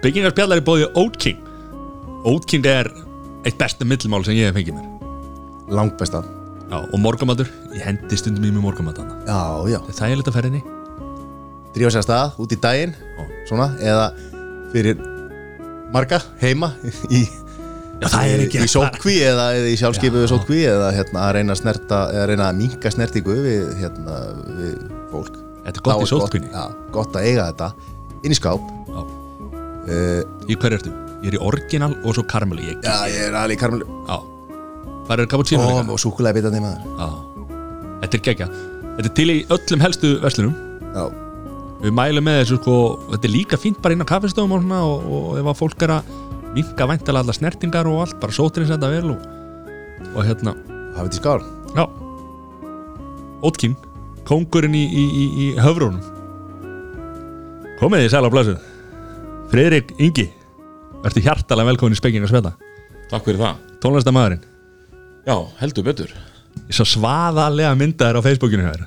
Byggingarspjallar er bóðið Oat King. Oat King er eitt besta millmál sem ég hef fengið mér. Langt besta. Já, og morgamatur, ég hendi stundum í mig morgamatana Já, já. Það er þægilegt að ferðinni. Drífa sér að stað út í daginn Svona Eða fyrir marga heima Í Já, það er ekki Í sótkví eða, eða í sjálfskipu við sótkví Eða hérna að reyna að snerta Eða reyna að minka snertingu við, hérna, við fólk. Þetta er gott Þá í sótkvinni Já, gott að eiga þetta Inn í skáp. Já. Uh, Í hverju ertu? Ég er í orginal og svo karamell ég, Já, ég er alveg í karmelu Já. Hvað er cappuccino Ó, líka? og súkulega bitandi maður. Já. Þetta er gegja Þetta er til í öllum helstu verslunum. Já, Við mælum með þessu sko Þetta er líka fínt bara inn á kaffestofum og svona og, og ef að fólk er að minka væntalega allar snertingar og allt bara sótrins þetta vel og, og hérna. Hafið til skál? Já. Ótking Kongurinn í, í, í, í höfrunum. Komið þið sæl á blöðsum Friðrik Ingi Vertu hjartalega velkomin í spekking að sveta Takk fyrir það. Tónlistamæðurinn Já, heldur betur. Ég svo svaðalega myndaðir á Facebookinu hér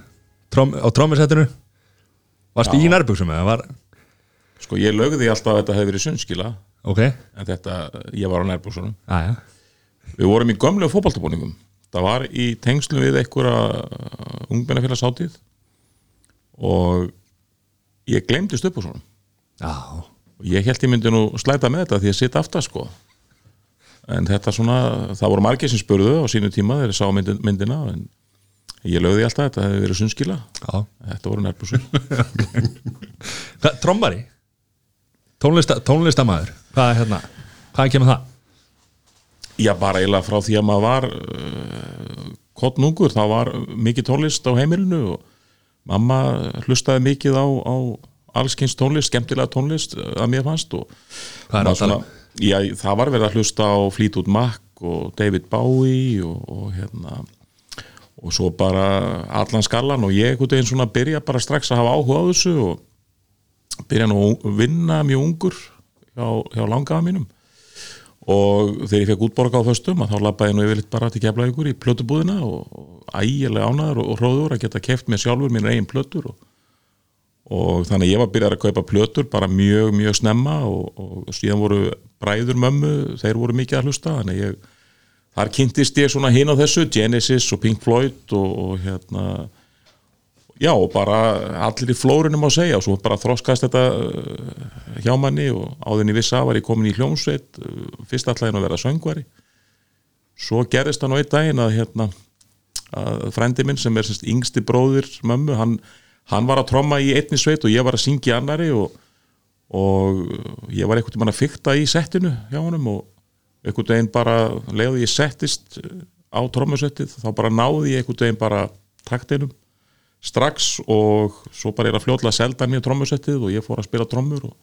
Trom, Á trommisettinu Varst í nærbuxum eða var Sko ég lögði alltaf að þetta hefði verið sunnskila Ok. En þetta, ég var á nærbúsunum Aja. Við vorum í gömlega fótballtabúningum Það var í tengslum við einhverja ungmennafélagsháttíð Og ég á svona. Já ég held ég myndi nú slæta með þetta því að sitta aftar sko. En þetta svona, það voru margir sem spurðu á sínu tíma þegar ég sá myndin, myndina En ég lögði alltaf þetta hefði verið sunnskila Þetta voru nærbúsur Trombari? Tónlista, Tónlistamæður. Hvað er hérna? Hvað kemur það? Já, bara eiginlega frá því að maður var uh, kottnungur, þá var mikið tónlist á heimilinu og mamma hlustaði mikið á, á allskynst tónlist, skemmtilega tónlist uh, að mér fannst og um? já, það var verið að hlusta á Fleetwood Mac og David Bowie og, og hérna og svo bara allan skallan og ég einhvern veginn svona byrja bara strax að hafa áhuga á þessu og byrja nú að vinna mjög ungur hjá, hjá langaða mínum og þegar ég fekk útborga á föstum þá labbaði ég nú yfirleitt bara til kefla ykkur í plötubúðina og, ægilega ánæður og, hróður að geta keft mér sjálfur mín eigin plötur og, og þannig að ég var byrjar að kaupa plötur bara mjög, mjög snemma og, og síðan voru bræður mömmu, þeir voru mikið að hlusta þannig að ég, þar kynntist ég svona hinn á þessu, Genesis og Pink Floyd og, og hérna já og bara allir í flórunum á segja og svo bara þroskast þetta uh, hjá manni og áðurinn í vissa var ég komin í hljómsveit uh, fyrst allægin að vera söngvari. Svo gerist það nú einn daginn að hérna að frendi minn sem er semst yngsti bróðir mömmu, hann, hann var að tromma í einni sveit og ég var að syngja í annari og, og ég var einhvern veginn að fykta í settinu hjá honum og einhvern veginn bara leiði ég settist á trommusvettið þá bara náði ég einhvern veginn bara taktinum strax og svo bara er að fljótla selda mér trommusettið og ég fór að spila trommur og,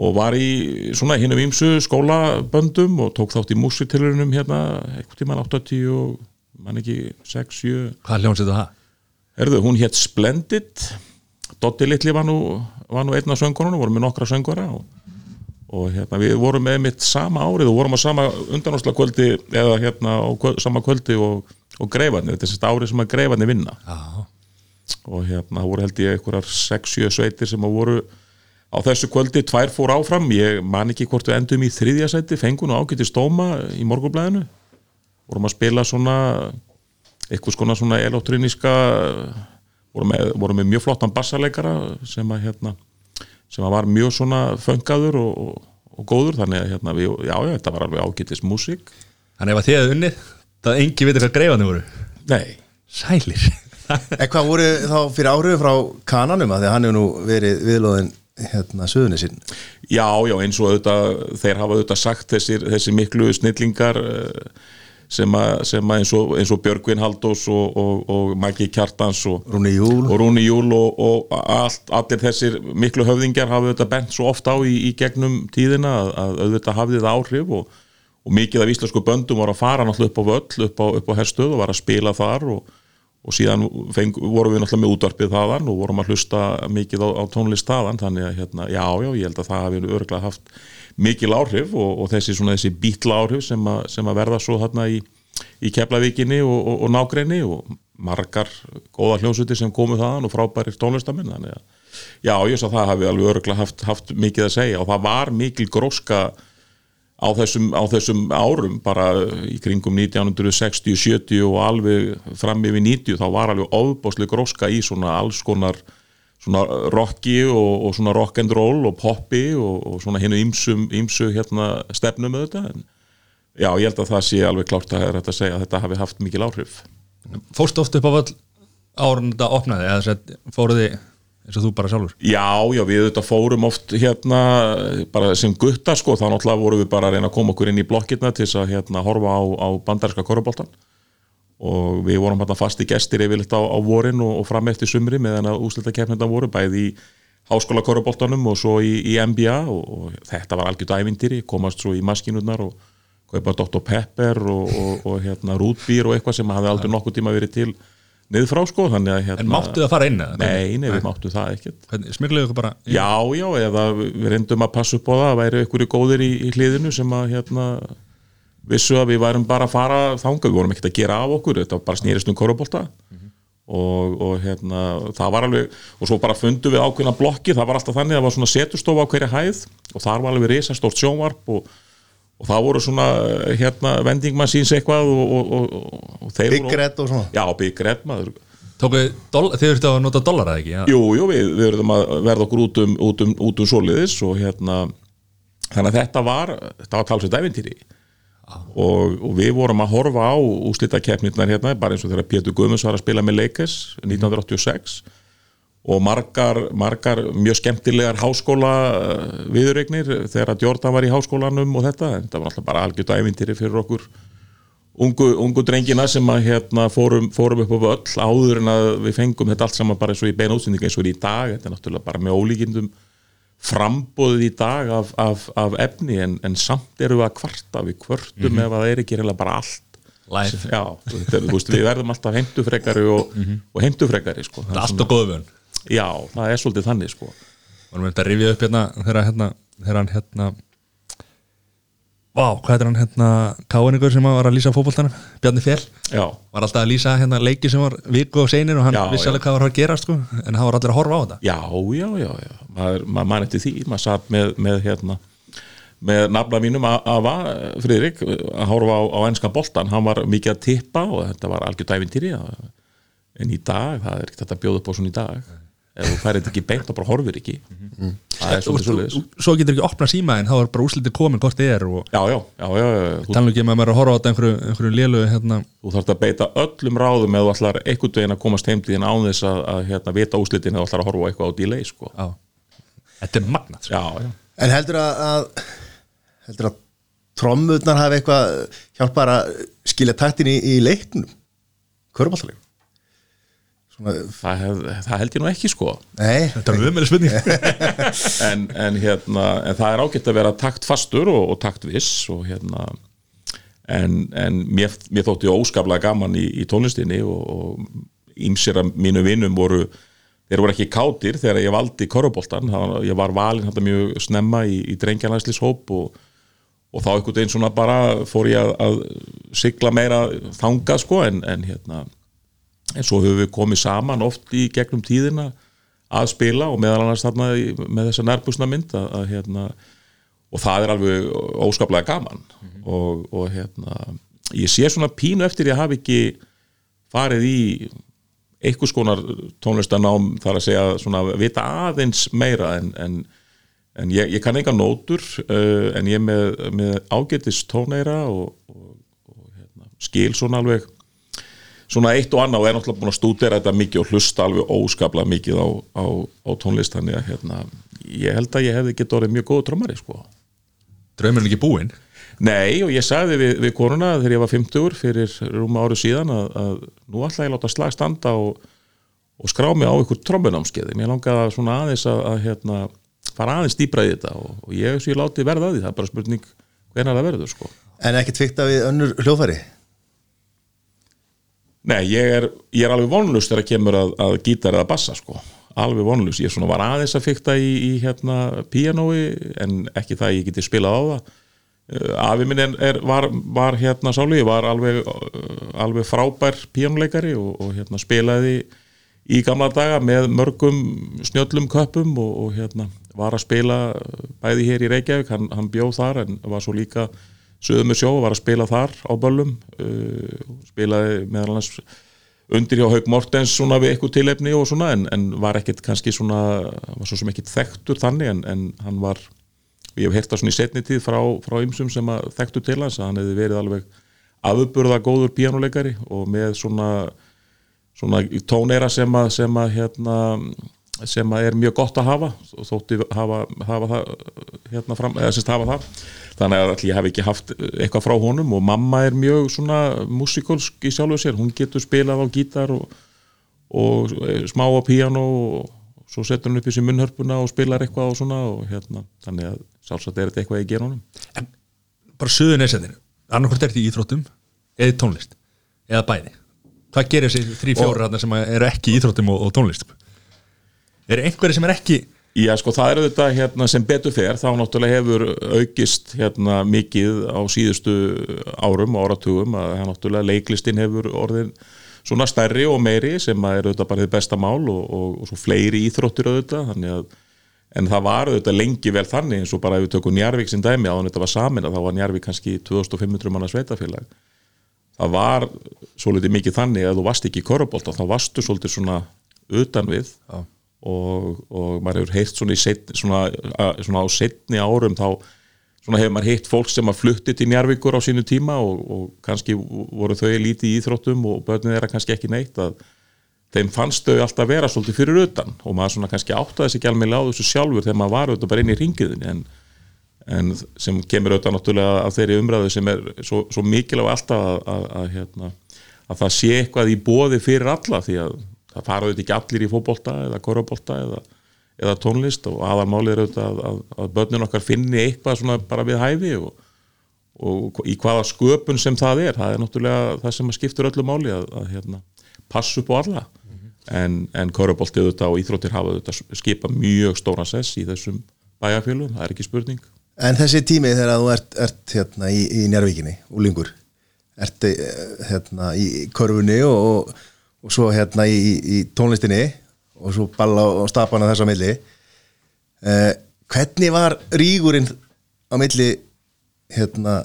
og var í svona hinnum ímsu skólaböndum og tók þátt í músitilurinnum hérna eitthvað tíman 80 og mann ekki 6, 7 Hvað hljónsið það? Herðu, hún hétt Splendid. Dotti Littli var nú, var nú einn af söngurunum, vorum með nokkra söngura og, og hérna, við vorum með mitt sama árið og vorum á sama undanásla kvöldi eða hérna á kvöld, sama kvöldi og, og greifarnir, þetta er sérst árið sem að greifarnir vinna. Já. Og hérna voru held ég einhverjar 6-7 sveitir sem að voru á þessu kvöldi, tvær fór áfram. Ég man ekki hvort við endum í þriðja sæti fengun og ágætti stóma í morgunblæðinu vorum að spila svona eitthvað skona svona elektríniska vorum með, vorum með mjög flottan bassarleikara sem að hérna sem að var mjög svona föngaður og, og, góður. Þannig að hérna við, já, já, þetta var alveg ágættis músík. Þannig að þið hefði unnið Það engi veitir hvað greifanir voru. Nei, Sælir. En hvað voru þá fyrir áhrif frá kananum? Að því að hann hefur nú verið viðlóðin hérna söðunni sinn. Já, já, eins og auðvitað, þeir hafa auðvitað sagt þessir, þessir miklu snillingar eh, sem, að, eins, og, eins og Björgvin Haldós og, og, og Maggi Kjartans og, Rúni Júl. og allt, allir þessir miklu höfðingjar hafa auðvitað bent svo oft á í, í gegnum tíðina að, að auðvitað hafði það áhrif og, og mikið af íslensku böndum var að fara náttúrulega upp á völl, upp á, upp á herstöð og var að spila þar og og síðan feng, vorum við náttúrulega með útvarpið þaðan og vorum að hlusta mikið á, á tónlist þaðan þannig að hérna, já, já, ég held að það hafi örgulega haft mikil áhrif og, og þessi þessi bítla áhrif sem, a, sem að verða svo þarna í, í Keflavíkinni og, og, og nágreini og margar góða hljómsuti sem komu þaðan og frábærir tónlistamenn þannig að Já, ég svo það hafi alveg örgulega haft, haft mikið að segja og það var mikil gróska á þessum, á þessum árum bara í kringum 1960, 70 og alveg fram yfir 90 þá var alveg ofbáslega gróska í svona alls konar svona rocki og, og svona rock and roll og poppi og, og svona hinnu ýmsu hérna stefnum þetta en já, ég held að það sé alveg klárt að, að segja að þetta hafi haft mikil áhrif. Fórstu oft upp á völl árun þetta opnaði eða fóruði eins og þú bara sjálfur? Já, já, við þetta fórum oft hérna bara sem gutta sko, þá náttúrulega vorum við bara að reyna að koma okkur inn í blokkirna til þess að hérna horfa á, á bandarska korruboltan og við vorum hérna fasti gestir yfirleitt á, á vorin og, og fram eftir sumri meðan að úslita kemnenda voru bæði í háskóla korruboltanum og svo í, í NBA og, og þetta var algjörð ævindýri, komast svo í maskinurnar og kaupa Dr. Pepper og, og, og hérna rútbýr og eitthvað sem hafði aldrei nokkuð tíma verið til niður frá sko að hérna En máttu það fara inn? Nei, nei, við máttu það ekkert smigluðu ykkur bara Já, já, eða við reyndum að passa upp á það að væri í góðir í, í hliðinu sem að hérna vissu að við værum bara að fara þanga við vorum ekkert að gera af okkur, þetta var bara snýrist um korfbólta og, og hérna það var alveg, og svo bara fundum við ákveðna blokki, það var alltaf þannig að það var svona setustofa á hverja hæð og þar var alveg risastórt sjónvarp og, og það voru svona hérna vendingmann síns eitthvað og, og, og, og þeir Big voru. Red og svona Já, Big Red maður Tóku, doll, þið þurftu að nota dollara ekki? Já. Jú, jú, við, við verðum að verða okkur út um, út um, út um soliðis og hérna þannig að þetta var, þetta var talsveit æfintýri og, og við vorum að horfa á úslita keppnirnar hérna bara eins og þegar Pétur Guðmunds var að spila með Lakers 1986 og margar, margar mjög skemmtilegar háskóla eh, viðuregnir þegar Jordan var í háskólanum og þetta, þetta var alltaf bara algjört æfintýri fyrir okkur ungu, ungu drengina sem að hérna fórum, fórum upp á völl áður en að við fengum þetta allt saman bara eins og í beina útsendingu eins og í dag, þetta er náttúrulega bara með ólíkindum frambóðið í dag af, af, af efni en, en samt eru við að kvarta við kvörtum ef að það er ekki reyna bara allt. Já, veist, við verðum alltaf heimtufrekari og, og heimtufrekari sko. Það er allt og góðu vön Já, það er svolítið þannig sko. Varum við að rifja upp hérna þegar hérna, hann hérna Vá, hvað er hann hérna Káinningur sem var að lýsa fótboltanum? Bjarni Fjell Já, var alltaf að lýsa hérna leiki sem var viku og seinir og hann Já, vissi alveg hvað var að gera sko, en það var allir að horfa á þetta. Já, já, já, já. maður ma mann eftir því, maður satt með, með hérna með nafna mínum að Ava, Friðrik að horfa á, á enska boltan, hann var mikið að tippa og þetta var algjör dævintýri en í dag, það er ekki þetta að bjóða upp á svona í dag ef þú færið ekki beint og bara horfir ekki. Það er svolítið svolítið Svo getur ekki opna síma en þá er bara úslitið komin hvort þið er og já, já, já, já, já. Þú, tala ekki um að maður er að horfa á þetta einhverju, einhverju lélu hérna, þú þarfst að beita öllum ráðum ef þú ætlar einhvern veginn að komast heimtíðin án þess að, að hérna, vita úslitin eða þú ætlar að horfa á eitthvað á delay sko. Þetta er magnat sko. já, já. En heldur að, að heldur að trommurnar hafi eitthvað hjálpar að skilja taktin í, í leiknum? Körbáltalegum Svona, það, hef, það held ég nú ekki sko. Nei, Þetta er umöðlega spurning. En, en, hérna, en það er ágætt að vera taktfastur og, og taktviss og hérna en, en mér, mér þótti óskaplega gaman í, í tónlistinni og, af mínu vinnum voru þeir voru ekki kátir þegar ég valdi korfuboltan, ég var valinn þetta mjög snemma í, í drengjanlæslishóp og, og þá einhvern veginn svona bara fór ég að, að sigla meira þangað sko en, en hérna en svo höfum við komið saman oft í gegnum tíðina að spila og meðal annars þarna með þessa nærbúsna mynd að, að hérna og það er alveg óskaplega gaman. Og, og hérna ég sé svona pínu eftir ég hafi ekki farið í einhvers konar tónlistanám þar að segja svona vita aðeins meira en, en, en ég, ég kann enga nótur uh, en ég með, með ágætis tóneira og, og, og hérna, skil svona alveg svona eitt og annað og er náttúrulega búin að stúdera þetta mikið og hlusta alveg óskaplega mikið á, á, á tónlist þannig að hérna, ég held að ég hefði getið orðið mjög góð trómari sko. Draumurinn ekki búinn Nei og ég sagði við, við konuna þegar ég var 50 fyrir rúma áru síðan að, að nú ætla ég að láta slag standa og, og skrá mig á ykkur trombunámskeiði mér langaði svona aðeins að, að hérna, fara aðeins dýbra í þetta og, og ég, ég láti verða að því, það er bara spurning hvenær það verður sko. en ekki tvikta við önnur hljóðfæri Nei, ég er, ég er alveg vonlust þegar kemur að, að gítar eða bassa sko. alveg vonlust, ég var aðeins að fykta í, í hérna píanói en ekki það að ég geti spilað á það. Uh, afi minn er, er, var, var hérna sálu, ég var alveg uh, alveg frábær píanóleikari og, og hérna spilaði í gamla daga með mörgum snjöllum köpum og, og hérna var að spila bæði hér í Reykjavík. Hann, hann bjóð þar en var svo líka sögum með sjó, var að spila þar á böllum uh, spilaði meðal annars undir hjá Haug Mortens svona við eitthvað tilefni og svona en, en var ekkit kannski svona var svo sem ekkit þekktur þannig en, en hann var, ég hef heyrt það svona í setni tíð frá, frá ymsum sem að þekktu til hans að hann hefði verið alveg afburða góður píjánuleikari og með svona svona tóneira sem að, sem að hérna sem er mjög gott að hafa þótti hafa, hafa það hérna fram, eða semst hafa það. Þannig að ég hef ekki haft eitthvað frá honum og mamma er mjög svona musikalsk í sjálfu sér, hún getur spilað á gítar og, og smá á píano og svo setur hún upp í sér munnhörpuna og spilar eitthvað og svona og hérna, þannig að sjálfsagt er þetta eitthvað ég ger honum. En bara söðu nesetinu annarkvort er þetta í íþróttum eða tónlist eða bæði. Hvað gerir þessi fjóri hérna sem eru ekki í íþróttum og, og tónlist er einhverju sem er ekki Já, sko, það eru þetta hérna, sem betur fer, þá náttúrulega hefur aukist hérna, mikið á síðustu árum og áratugum að það náttúrulega leiklistinn hefur orðin svona stærri og meiri sem að er auðvitað bara þið besta mál og, og, og svo fleiri íþróttir auðvitað, þannig að en það var auðvitað lengi vel þannig eins og bara ef við tökum Njarvík sem dæmi að þetta var samin að þá var Njarvík kannski 2500 manna sveitafélag það var svolítið mikið þannig að þú varst ekki í korrubólta, þá varstu svolítið svona utan við Já. Og, og maður hefur heyrt svona, set, svona, að, svona á setni árum þá hefur maður heyrt fólk sem að flutti til Njarvíkur á sínu tíma og, og kannski voru þau lítið í íþróttum og börnið þeirra kannski ekki neitt að þeim fannst þau alltaf vera svolítið fyrir utan og maður svona kannski áttaði sig alveg á þessu sjálfur þegar maður var auðvitað bara inn í ringiðin en, en sem kemur auðvitað náttúrulega af þeirri umræðu sem er svo, svo mikilvæg alltaf að, að, að, hérna, að það sé eitthvað í bóði fyrir alla því að það fara auðvitað ekki allir í fótbolta eða korabólta eða, eða tónlist og aðalmálið er auðvitað að, að börnin okkar finni eitthvað svona bara við hæfi og, og í hvaða sköpun sem það er. Það er náttúrulega það sem skiptur öllu máli að, að hérna, passa upp á alla. En, en korabóltið auðvitað og íþróttir hafa auðvitað skipa mjög stóran sess í þessum bæjarfélum, það er ekki spurning. En þessi tími þegar þú ert, ert hérna í, í Njárvíkinni, úlingur ert eh, hérna í körfunni og, og svo hérna í, í tónlistinni og svo balla og stapana þess á milli. Eh, hvernig var rígurinn á milli hérna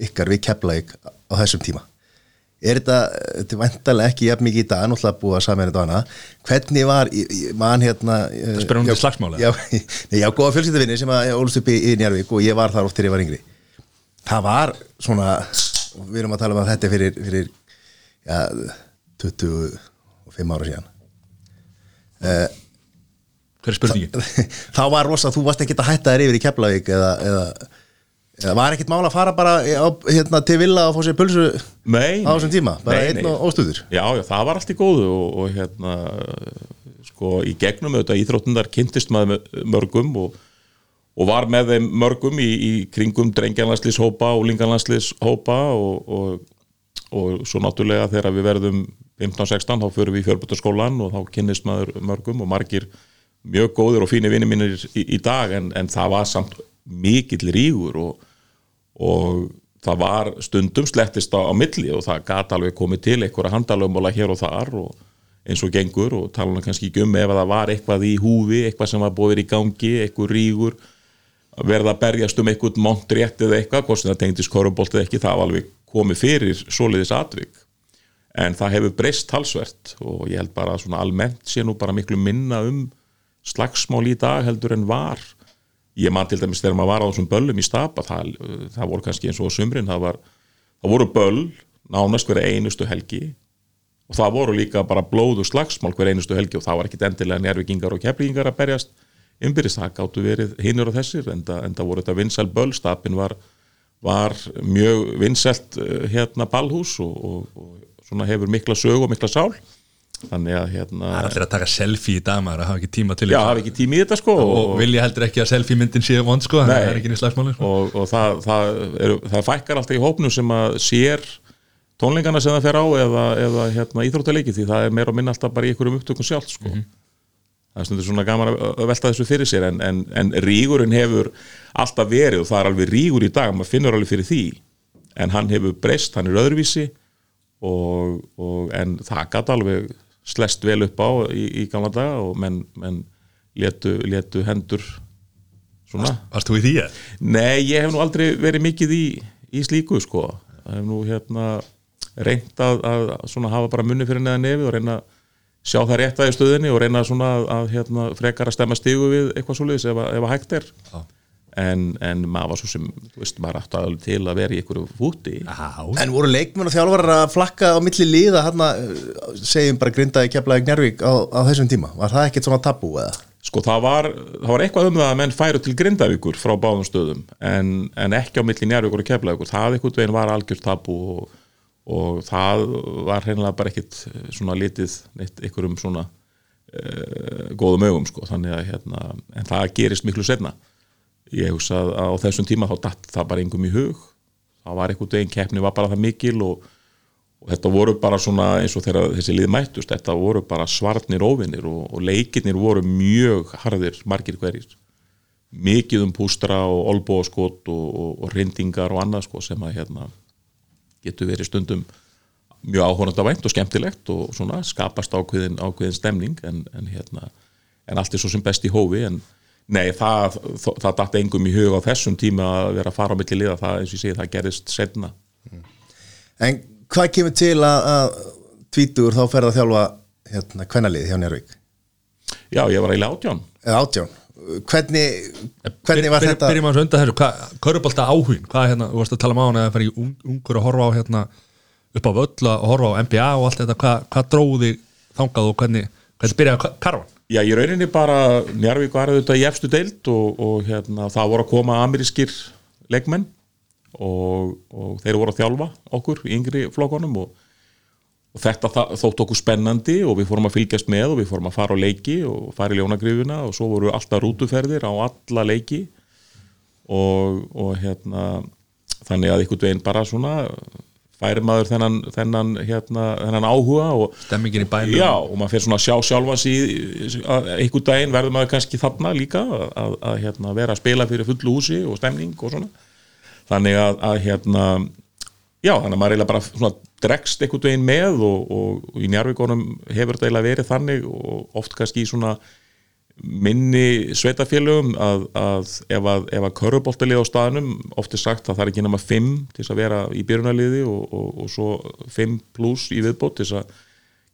ykkar við Keflavík á þessum tíma? Er þetta, þetta er vantarlega ekki jafn mikið í dag, náttúrulega búið að saman þetta hana hvernig var, ég- ég man hérna Það spyrir hún til slagsmála? Já, nei, já góða fjölskyldafinni sem að ólust upp í, í Njarvík og ég var þar oft þegar ég var yngri. Það var svona og við erum að tala um að þetta er fyrir, fyrir ja, 25 ára síðan. Hver er spurningin? þá var rosa, þú varst ekkert að hætta þér yfir í Keflavík eða, eða, eða var ekkert mál að fara bara á, hérna, til villa og fá sér pulsu Nei, á þessum tíma, bara nei, einn og óstuður Já, já, það var allt í góðu og, og hérna sko í gegnum auðvitað íþróttundar kynntist maður mörgum og, og var með þeim mörgum í, í kringum drengjanlandslýshópa og linganlandslýshópa og, og, og svo náttúrulega þegar við verðum 15-16 þá förum við í fjörbutarskólan og þá kynnist maður mörgum og margir mjög góður og fínir vinni mínir í, í dag en, en það var samt mikill rígur og, og það var stundum slettist á, á milli og það gat alveg komið til einhverja handalögmála hér og þar og eins og gengur og tala nú kannski ekki um ef að það var eitthvað í húfi, eitthvað sem var búið í gangi, eitthvað rígur verða að berjast um eitthvað montrétt eða eitthvað, hvort sem það tengdist korubolt eða ekki, það var alveg komið fyrir svoleiðis atvik en það hefur breyst talsvert og ég held bara að svona almennt sé nú bara miklu minna um slagsmál í dag heldur en var. Ég man til dæmis þegar maður var á þessum böllum í stapa það, það voru kannski eins og sumrin það, var, það voru böll nánast hverja einustu helgi og það voru líka bara blóðu slagsmál hverja einustu helgi og það var ekkit endilega njárvikingar og keflingar að berjast. Umbyrðist, það gáttu verið hinnur og þessir en það voru þetta vinsæl böll stapin var, var mjög vinsælt eh, hérna ballhús og, og, og svona hefur mikla sög og mikla sál þannig að hérna Það er allir að taka selfie í dag maður að hafa ekki tíma til já, þess. hafi ekki tími í þetta sko og vilja heldur ekki að selfie myndin sé vond sko, að Nei. það er ekki í slagsmáli sko. og, og það, það, er, það fækkar alltaf í hópnum sem að sér tónleikana sem það fer á eða, eða hérna, íþróttaleiki því það er meira og minna alltaf bara í einhverjum upptökum sjálf sko. það er stundur svona gaman að að velta þessu fyrir sér en, en, en rígurinn hefur alltaf verið og það er alveg rígur í dag maður finnur alveg fyrir því en hann hefur breyst, hann er öðruvísi og, og, en það gæti alveg slest vel upp á í, í gamla daga og menn, menn letu, letu hendur svona Varst þú í því? Nei, ég hef nú aldrei verið mikið í, í slíku sko ég hef nú hérna reynt að, að svona hafa bara munni fyrir neða nefið og reyna sjá það rétt að í stöðinni og reyna svona að, að hérna, frekar að stemma stígu við eitthvað svoleiðis ef, að- ef að hægt er Já. En, en maður var svo sem þú veist, maður átti alveg til að vera í einhverju fúti. Já, En voru leikmenn og þjálfarar að flakka á milli liða hann segjum bara grindaði keflaði Njarvík á, á þessum tíma? Var það ekkert svona tabú eða? Sko það var, það var eitthvað um það að menn færu til Grindavíkur frá báðum stöðum en, en ekki á milli Njárvíkur og Keflavíkur. Það einhvern veginn var algjör tabu og, og það var hreinlega bara ekkit eh, svona litið neitt einhverjum svona uh, góðum augum sko. Þannig að hérna, en það gerist miklu setna ég hugsa að á þessum tíma þá datt það bara engum í hug. Það var einhvern veginn, keppni var bara það mikil og, og þetta voru bara svona eins og þegar þessi lið mættust, þetta voru bara svarnir óvinnir og, og leikirnir voru mjög harðir, margir hverjir. Mikið um pústra og olbóaskot og, og, rindingar og annað sko sem að hérna getur verið stundum mjög áhornandavænt og skemmtilegt og svona skapast ákveðin, ákveðin stemning en, en hérna, en allt er svo sem best í hófi en nei, það, það, það datt engum í hug á þessum tíma að vera að fara á milli liða, það eins og ég segi, það gerist setna En hvað kemur til að, að tvítur þá ferða að þjálfa hérna kvennalið hjá Njarvík? Já, ég var eiginlega átján Eða átján? Hvernig, hvernig var Byr- þetta? Byrjum að undan þessu, Körubolta áhugin Hvað er hérna, þú varst að tala um á hann að fara í ung, ungur að horfa á hérna upp á völl að horfa á NBA og allt þetta hvað, hvað dróði þangað og hvernig, hvernig byrjaði ka- karvan? Já, í rauninni bara Njarvík var auðvitað í efstu deild og, og hérna, það voru að koma amerískir leikmenn og, og þeir voru að þjálfa okkur í yngri flokkonum og, og þetta þótt okkur spennandi og við fórum að fylgjast með og við fórum að fara á leiki og fara í ljónagrifuna og svo voru alltaf rútuferðir á alla leiki og hérna þannig að einhvern veginn bara svona færi maður þennan, þennan, hérna, þennan áhuga og Stemmingin í bænum. Já, og maður fyrir svona að sjá sjálfans í að einhvern daginn verður maður kannski þarna líka að, að, að hérna, vera að spila fyrir fullu húsi og stemning og svona. Þannig að, að hérna já, þannig að maður eiginlega bara svona dregst einhvern veginn með og, og, og í njárvíkonum hefur þetta eiginlega verið þannig og oft kannski í svona minni sveitafélögum að, að ef að, að köruboltalið á staðnum oft er sagt að það er ekki nema 5 til þess að vera í byrjunarliði og, og, og svo 5 pluss í viðbót til þess að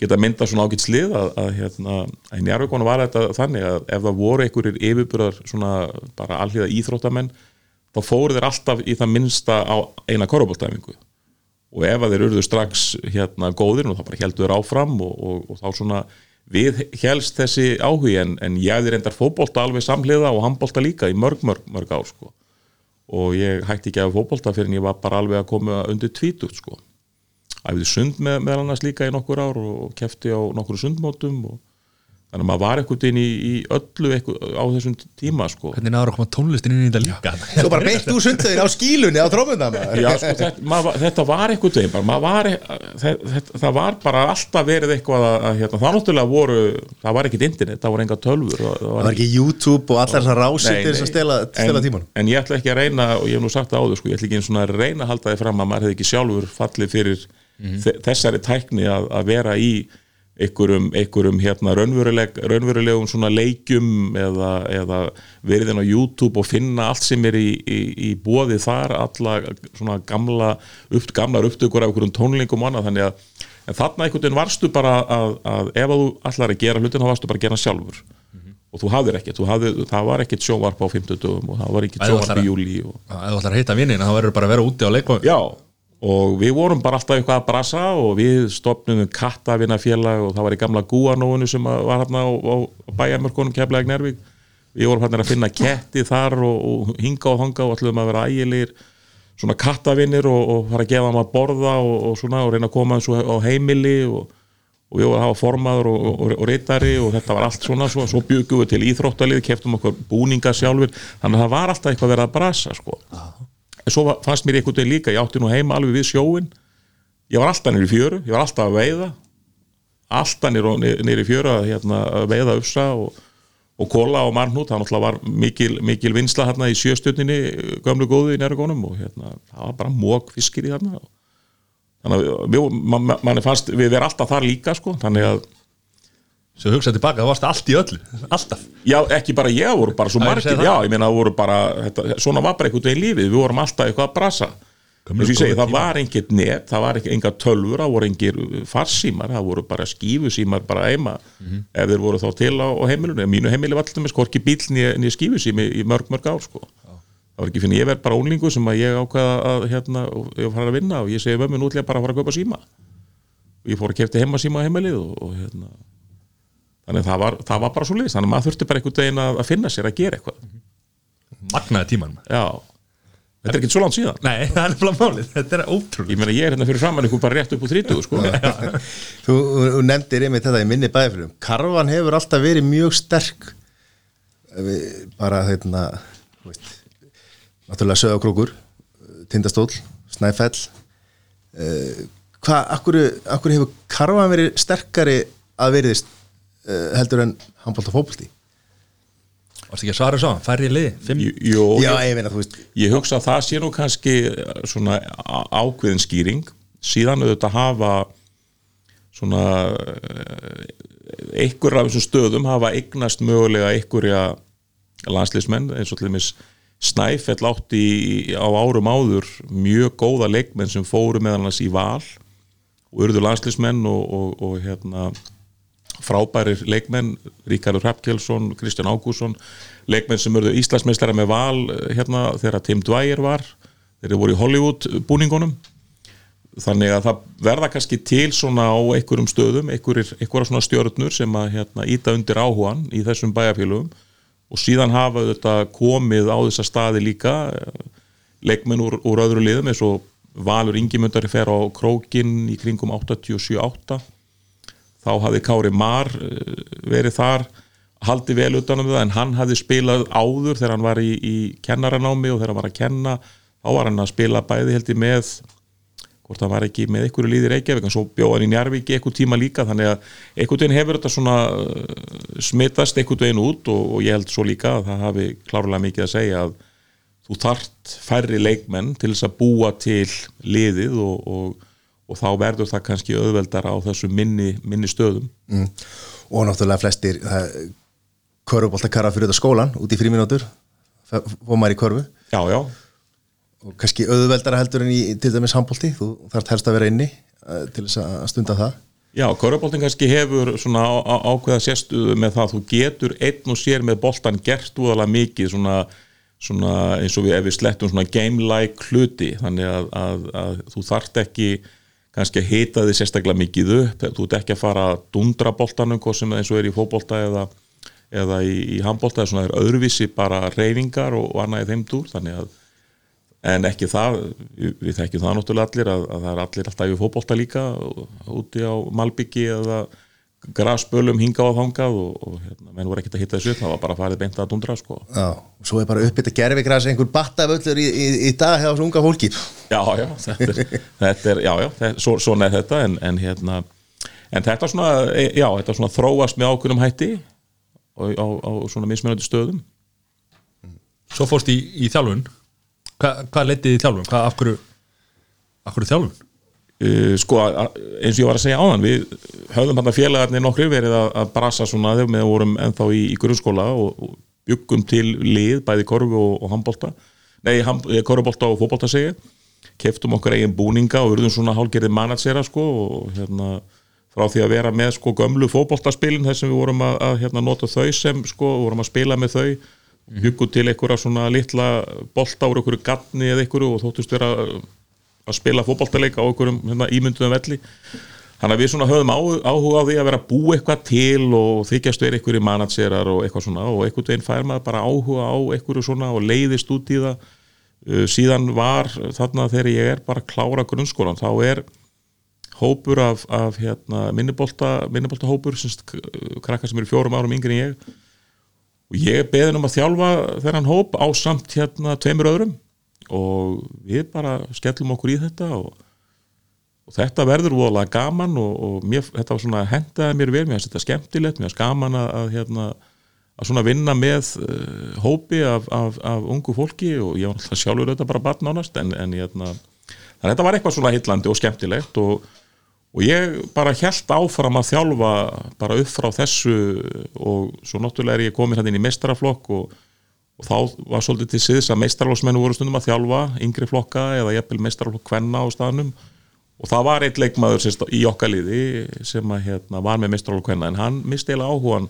geta mynda svona ágætt slið að, að hérna, að í njárvíkonu var þetta þannig að ef það voru einhverjir yfirbyrðar svona bara alliða íþróttamenn þá fóru þeir alltaf í það minnsta á eina köruboltæfingu og ef að þeir urðu strax hérna góðir og þá bara heldur þeir áfram og, og þá svona við helst þessi áhugi en, en ég hefði reyndar fótbolta alveg samhliða og handbolta líka í mörg, mörg, mörg ár sko. og ég hætti ekki af fótbolta fyrir en ég var bara alveg að koma undir tvítugt sko. æfði sund með, með annars líka í nokkur ár og kefti á nokkru sundmótum og þannig að maður var einhvern veginn í, í öllu á þessum tíma sko. Hvernig náður að koma tónlistin inn í þetta líka? Svo bara beint úr sundlegin á skílunni á trómunda Já, sko, þetta, maður, þetta var var, þetta, þetta, það var bara alltaf verið eitthvað að, að hérna, það náttúrulega voru, það var ekkit internet, það voru enga tölfur það, það Það var ekki YouTube og allar þessar að nei. stela, stela en, tímanum. en ég ætla ekki að reyna og ég hef nú sagt það áður sko, ég ætla ekki eins og að reyna að halda þið fram að maður einhverjum, einhverjum hérna raunveruleg, raunverulegum svona leikjum eða, eða verið inn á YouTube og finna allt sem er í, í, í bóði þar, alla svona gamla, upp, gamlar upptökur af einhverjum tónlingum og annað, þannig að þarna einhvern veginn varstu bara að, að ef að þú allar að gera hlutin þá varstu bara að gera sjálfur. Og þú hafðir ekkert, þú hafðir, það var ekkert sjónvarp á 50 dögum og það var ekkert sjónvarp í júli og... Ef þú ætlar að hitta vinnina þá verður bara að vera úti á leikvang Já, og við vorum bara alltaf eitthvað að brasa og við stopnum kattavinnafélag og það var í gamla gúanóinu sem að var hérna á, á bæjarmörkunum keflaði Nærvík við vorum hérna að finna ketti þar og, og hinga og hanga og ætlum að vera ægilegir svona kattavinnir og, og fara að gefa þeim að borða og, og svona og reyna að koma eins og á heimili og, við vorum að hafa formaður og, reytari og þetta var allt svona. Svo, svo byggum við til íþróttalið, keftum okkur búninga sjálfur, þannig að það var alltaf eitthvað verið að brasa sko en svo fannst mér einhvern veginn líka, ég átti nú heima alveg við sjóin ég var alltaf nýri fjöru, ég var alltaf að veiða. Alltaf nýri, fjöru að, hérna, að veiða uppsa og, og kóla og marnút, það náttúrulega var mikil, mikil vinsla hérna í sjöstjörninni gömlu góðu í nærgónum og hérna, það var bara mók fiskir í þarna. Þannig að við, man, manni fannst við verðum alltaf þar líka sko, þannig að Svo hugsaði tilbaka, það varst allt í öllu Alltaf Já, ekki bara ég, það voru bara svo Já, margir. Já, ég meina, það voru bara þetta, Svona var bara einhvern veginn lífið, við vorum alltaf eitthvað að brasa eins og ég segi, það tímar. var engin net, það var enga tölfur það voru engir farsímar, það voru bara skífusímar bara heima Mhm. ef þeir voru þá til á, á heimilinu En mínu heimili var alltaf með skorki bíl nýja skífusími í mörg, mörg ár sko. það var ekki fyrir ég verð bara ólingu sem að ég ákvaða að hérna, ég var að vinna og ég segi ætla ég bara að fara að kaupa síma ég fór að kefti heima síma á heimilið og, og hérna þannig að það var, það var bara svo liðs þannig að maður þurfti bara einhvern veginn að, að finna sér að gera eitthvað. Magnaði tímanum. Já, þetta er ekki svo langt síðan. Nei, það er bara málið, þetta er ótrúlega ég meina ég er hérna fyrir framann ykkur bara rétt upp úr 30 sko. Þú, þú nefndir einmitt þetta í minni bæðfyrum Karfan hefur alltaf verið mjög sterk. Við, bara þeirna veist, náttúrulega sögakrókur tindastól, snæfell. Uh, hvað, akkur, akkur hefur Karfan verið sterkari að veriðist heldur en handbólta fótbolti. Varst ekki að svara svo, færri Jú, jú, Já, ég, ég veist ég hugsa að það sé nú kannski eh, svona ákveðin skýring. Síðan auðvitað hafa svona eh, einhver af þessum stöðum hafa eignast mögulega einhverja landsliðsmenn eins og til dæmis Snæfell átti í- á árum áður mjög góða leikmenn sem fóru meðal annars í val og urðu landsliðsmenn og, og, og hérna frábærir leikmenn Ríkardur Hrafkjelsson, Kristján Ágússon leikmenn sem urðu Íslandsmeistara með val eh, hérna þegar Tim Dwyer var þeir eru voru í Hollywood búningunum. Þannig að það verða kannski til svona á einhverjum stöðum einhverja svona stjörnur sem að hérna, íta undir áhugan í þessum bæjarfélögum. Og síðan hafa þetta komið á þessa staði líka eh, leikmenn úr, úr öðru liðum eins og Valur Ingimundari fer á krókin í kringum 87-8 þá hafði Kári Mar eh, verið þar haldið vel utanum það en hann hafði spilað áður þegar hann var í, í kennaranámi og þegar hann var að kenna. Þá var hann að spila bæði held ég með hvort hann var ekki með einhverju líði Reykjavík en svo bjóð hann í Njarvík einhver tíma líka þannig að einhvern veginn hefur þetta svona uh, smittast einhvern veginn út og, og ég held svo líka að það hafi klárlega mikið að segja að þú þart færri leikmenn til þess að búa til liðið og, og, og þá verður það kannski auðveldar á þessu minni, minni stöðum. Mm. og náttúrulega flestir körfubólta karra fyrir þetta skólan út í fríminútur fóð maður í körfu. Já, já, og kannski auðveldara heldur en í til dæmis handbólti, þú þarf helst að vera inni uh, til þess að stunda það. Já, Köruboltin kannski hefur svona ákveða sérstuðu með það að þú getur einn og sér með boltan gert úðalega mikið svona, svona eins og við ef við slettum svona game-like hluti. Þannig að, að, að þú þarft ekki kannski að hita þið sérstaklega mikið upp. Þú ert ekki að fara að dundra sem eins og er í fótbolta eða, eða í, í handbolta eða svona öðruvísi bara reyfingar og, og annað í þeim dúr. Þannig að en ekki það, við, þekkjum það náttúrulega allir að, að það er allir alltaf í fótbolta líka úti á Malbyggi eða grasbölum hingað á þangað og, og hérna, menn voru ekkert að hitta þessu upp það var bara farið beint að dundra sko Já, og svo er bara uppbytta gerfigræs einhver battavöllur í, í, í dag hjá þessu unga fólki já, já, þetta er, þetta er já, já, þetta, svo, svona er þetta en, en hérna, en þetta svona e, já, þetta svona þróast með ákveðnum hætti og á, á svona mismunandi stöðum Svo fórst í, í þjálfun Hva, Hvað leitið í þjálfun? Hvað, af hverju Af hverju þjálfun? Uh, sko, eins og ég var að segja áðan við höfðum hann að félagarnir nokkri verið að, að brasa svona þegar við vorum ennþá í, í grunnskóla og, og byggum til lið, bæði korfu og, og handbolta. Nei, ham, eh, korfubolta og fótbolta segja keftum okkar eigin búninga og urðum svona hálgerði manatsera sko og hérna frá því að vera með sko gömlu fótboltaspilin þar sem við vorum að, að hérna, nota þau sem sko, vorum að spila með þau. Byggum til einhverja svona litla bolta úr einhverju gatni eða einhverju og þóttust vera að spila fótboltaleik á einhverjum hérna, ímynduðum velli. Þannig að við svona höfum áhuga á því að vera að búa eitthvað til og þykjast verið einhverju manatserar og eitthvað svona. Og einhvern veginn fær maður bara áhuga á einhverju svona og leiðist út í það. Uh, síðan var þarna þegar ég er bara að klára grunnskólan þá er hópur af, af hérna, minnibolta, minnibolta hópur krakkar sem eru fjórum árum yngri en ég. Og ég beðin um að þjálfa þennan hóp á samt hérna tveimur öðrum og við bara skellum okkur í þetta og, og þetta verður voðalega gaman og, og mér, þetta var svona hendaði mér vel, mér finnst þetta skemmtilegt mér finnst gaman að, að hérna að svona vinna með uh, hópi af, af, af ungu fólki og ég var alltaf sjálfur þetta bara barn ánast en, en hérna, þetta var eitthvað svona hillandi og skemmtilegt og, og ég bara held áfram að þjálfa bara upp frá þessu og svo náttúrulega er ég komin hann inn í meistaraflokk og, og þá var svolítið til síðs að meistaraflokksmennu voru stundum að þjálfa yngri flokka eða jafnvel meistaraflokk kvenna á staðnum. Og það var eitt leikmaður sérst, í okkar liði sem að, hérna, var með meistaraflokk kvenna en hann misti eiginlega áhugan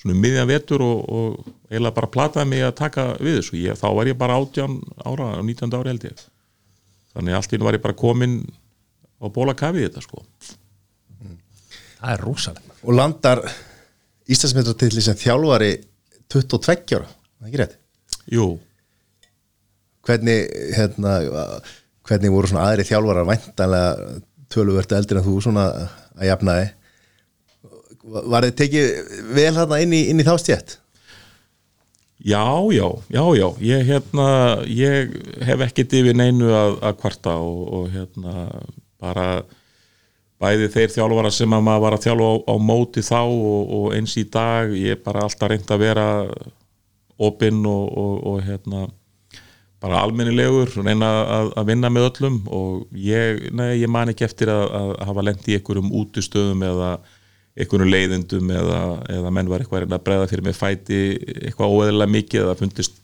svona um miðjan vetur og, og eiginlega bara plataði mig að taka við þessu. Ég, þá var ég bara 18 ára 19 ára held ég. Þannig allt í einu var ég bara komin á bóla kafið þetta sko. Það er rosalega og landar Íslandsmetratilli sem þjálfari 22 ára, það er ekki rétt. Jú, hvernig hérna, hvernig voru svona aðri þjálfarar væntanlega töluvert eldir en þú svona að jafna þið var þið tekið vel hérna inn í, inn í þá stjætt já, já, já, já. Ég hérna, ég hef ekkert yfir neinu að, að kvarta og, og hérna bara bæði þeir þjálfara sem að maður var að þjálfa á, á móti þá og, og eins í dag ég er bara alltaf reynd að vera opinn og, og, og hérna bara almennilegur, reyna að, að vinna með öllum og ég, nei, ég man ekki eftir að, að hafa lent í einhverjum útustöðum eða einhverjum leiðindum eða, eða menn var eitthvað að breyða fyrir mig fæti eitthvað óeðlega mikið eða fundist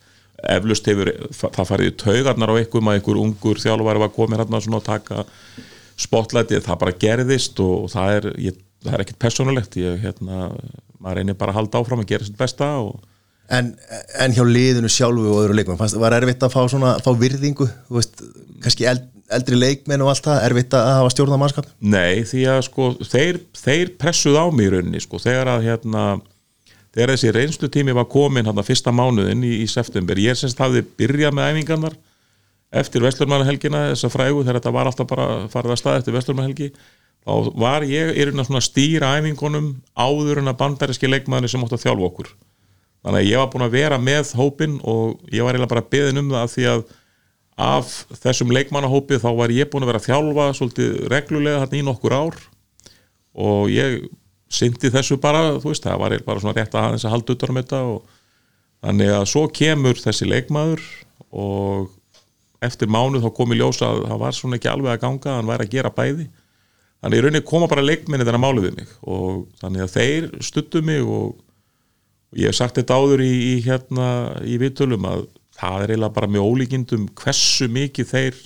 eflust hefur það farið í taugarnar á einhverjum að einhver ungur þjálfari var komin hérna að taka spotlightið, það bara gerðist og, og það er, ég, það er ekkert personulegt ég, hérna, maður reynir bara að halda áfram að gera sitt besta og en, en hjá liðinu sjálfu og öðru leikmenn fannst, var erfitt að fá, svona, fá virðingu veist, kannski eld, eldri leikmenn og allt það, erfitt að hafa stjórna mannskap? Nei, því að sko þeir, þeir pressuð á mig í rauninni sko, þegar að hérna þegar þessi reynslutími var komin hérna fyrsta mánuðin í, í september, ég semst hafði byrjað með æfingarnar eftir Vestlurmannahelgina, þessa frægu þegar þetta var alltaf bara farið að stað eftir Vestlurmannahelgi þá var ég í rauninni að stýra æfingunum áður en að bandaríski leikmaðurinn sem átt að þjálfa okkur þannig að ég var búin að vera með hópin og ég var eiginlega bara beðin um það því að af þessum leikmannahópi þá var ég búin að vera að þjálfa svolítið reglulega hérna í nokkur ár og ég syndi þessu bara, þú veist, það var bara svona rétt að aðeins að halda utan um þetta og þannig að svo kemur þessi leikmaður og eftir mánuð þá kom í ljósa að það var svona ekki alveg að ganga, hann væri að gera bæði. Þannig í rauninni koma bara leikminni þennan málið við mig og þannig að þeir stuttu mig og, og ég hef sagt þetta áður í, í hérna í viðtölum að það er eiginlega bara með ólíkindum hversu mikið þeir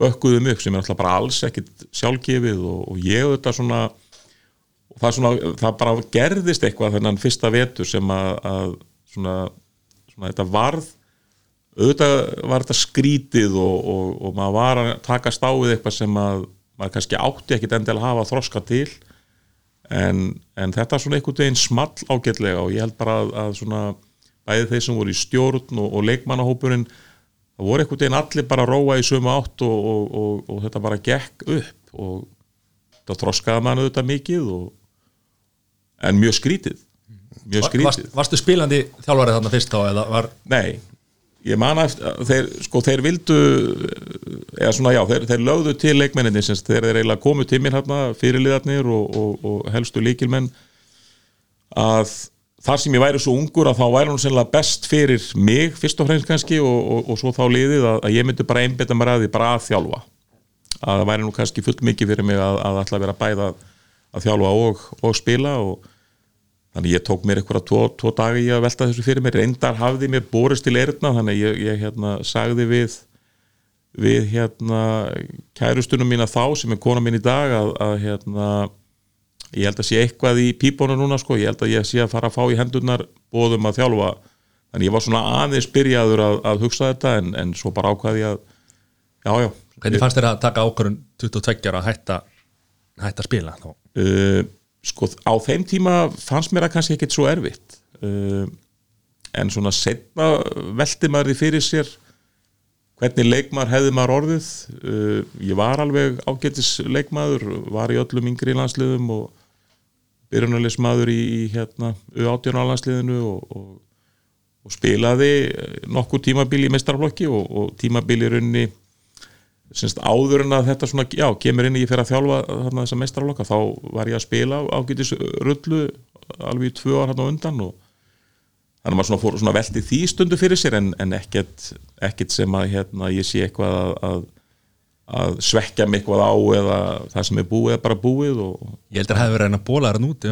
bökkuðum upp sem er alltaf bara alls ekkit sjálfgefið og, og ég auðvitað svona og það, svona, það bara gerðist eitthvað þennan fyrsta vetur sem að, að svona, svona þetta varð auðvitað var þetta skrítið og, og, og maður var að taka stáið eitthvað sem að maður kannski átti ekkit endilega að hafa þroska til en, en þetta er svona einhvern veginn small ágætlega og ég held bara að, að svona bæði þeir sem voru í stjórn og, og leikmannahópurinn það voru einhvern veginn allir bara að róa í sömu átt og þetta bara gekk upp og það þroskaði mann auðvitað mikið en mjög skrítið. Mjög skrítið. Varst, Varstu spilandi þjálfarið þarna fyrst þá var Nei, ég man eftir þeir, sko, þeir vildu eða svona já, þeir, þeir lögðu til leikmenninni þeir er eiginlega komið til mér hérna fyrirliðarnir og, og, og helstu líkilmenn að þar sem ég væri svo ungur að þá væri hún sennilega best fyrir mig fyrst og fremst kannski og, og svo þá liðið að, að ég myndi bara einbeta mér að því bara að þjálfa. Að það væri nú kannski fullt mikið fyrir mig að, að að vera bæða að þjálfa og spila og þannig ég tók mér eitthvað tvo, tvo dagi í að velta þessu fyrir mér. Reyndar hafði mér borist til erðna þannig ég, ég hérna sagði við við hérna kærustunum mína þá sem er kona mín í dag að, að hérna ég held að sé eitthvað í pípónu núna sko, ég held að ég sé að fara að fá í hendurnar bóðum að þjálfa. Þannig ég var svona aðeins byrjaður að, að hugsa þetta en, en svo bara ákvaði að já já. Hvernig fannst þér að taka ákvörðun 22 ára að hætta, hætta að spila þá? uh, sko á þeim tíma fannst mér að kannski ekkit svo erfitt. Uh, en svona setna velti maður því fyrir sér hvernig leikmaður hefði maður orðið. Uh, ég var alveg ágætis leikmaður var í öllum yngri landsliðum og byrjunarleismadur í, í hérna U18 landsliðinu og, og, og spilaði nokkur tímabili í meistarflokki og, og tímabili runni semst áður en að þetta svona, já, kemur inn í fer að þjálfa þarna þessa meistarflokka þá var ég að spila ágætis rullu alveg í tvö ár hérna undan og þannig að maður svona fór svona velti því stundu fyrir sér en, en ekkert, ekkert sem að hérna, ég sé eitthvað að, að að svekja mig eitthvað á eða það sem er búið er bara búið og Ég held að það hefði verið að reyna bóla þarna út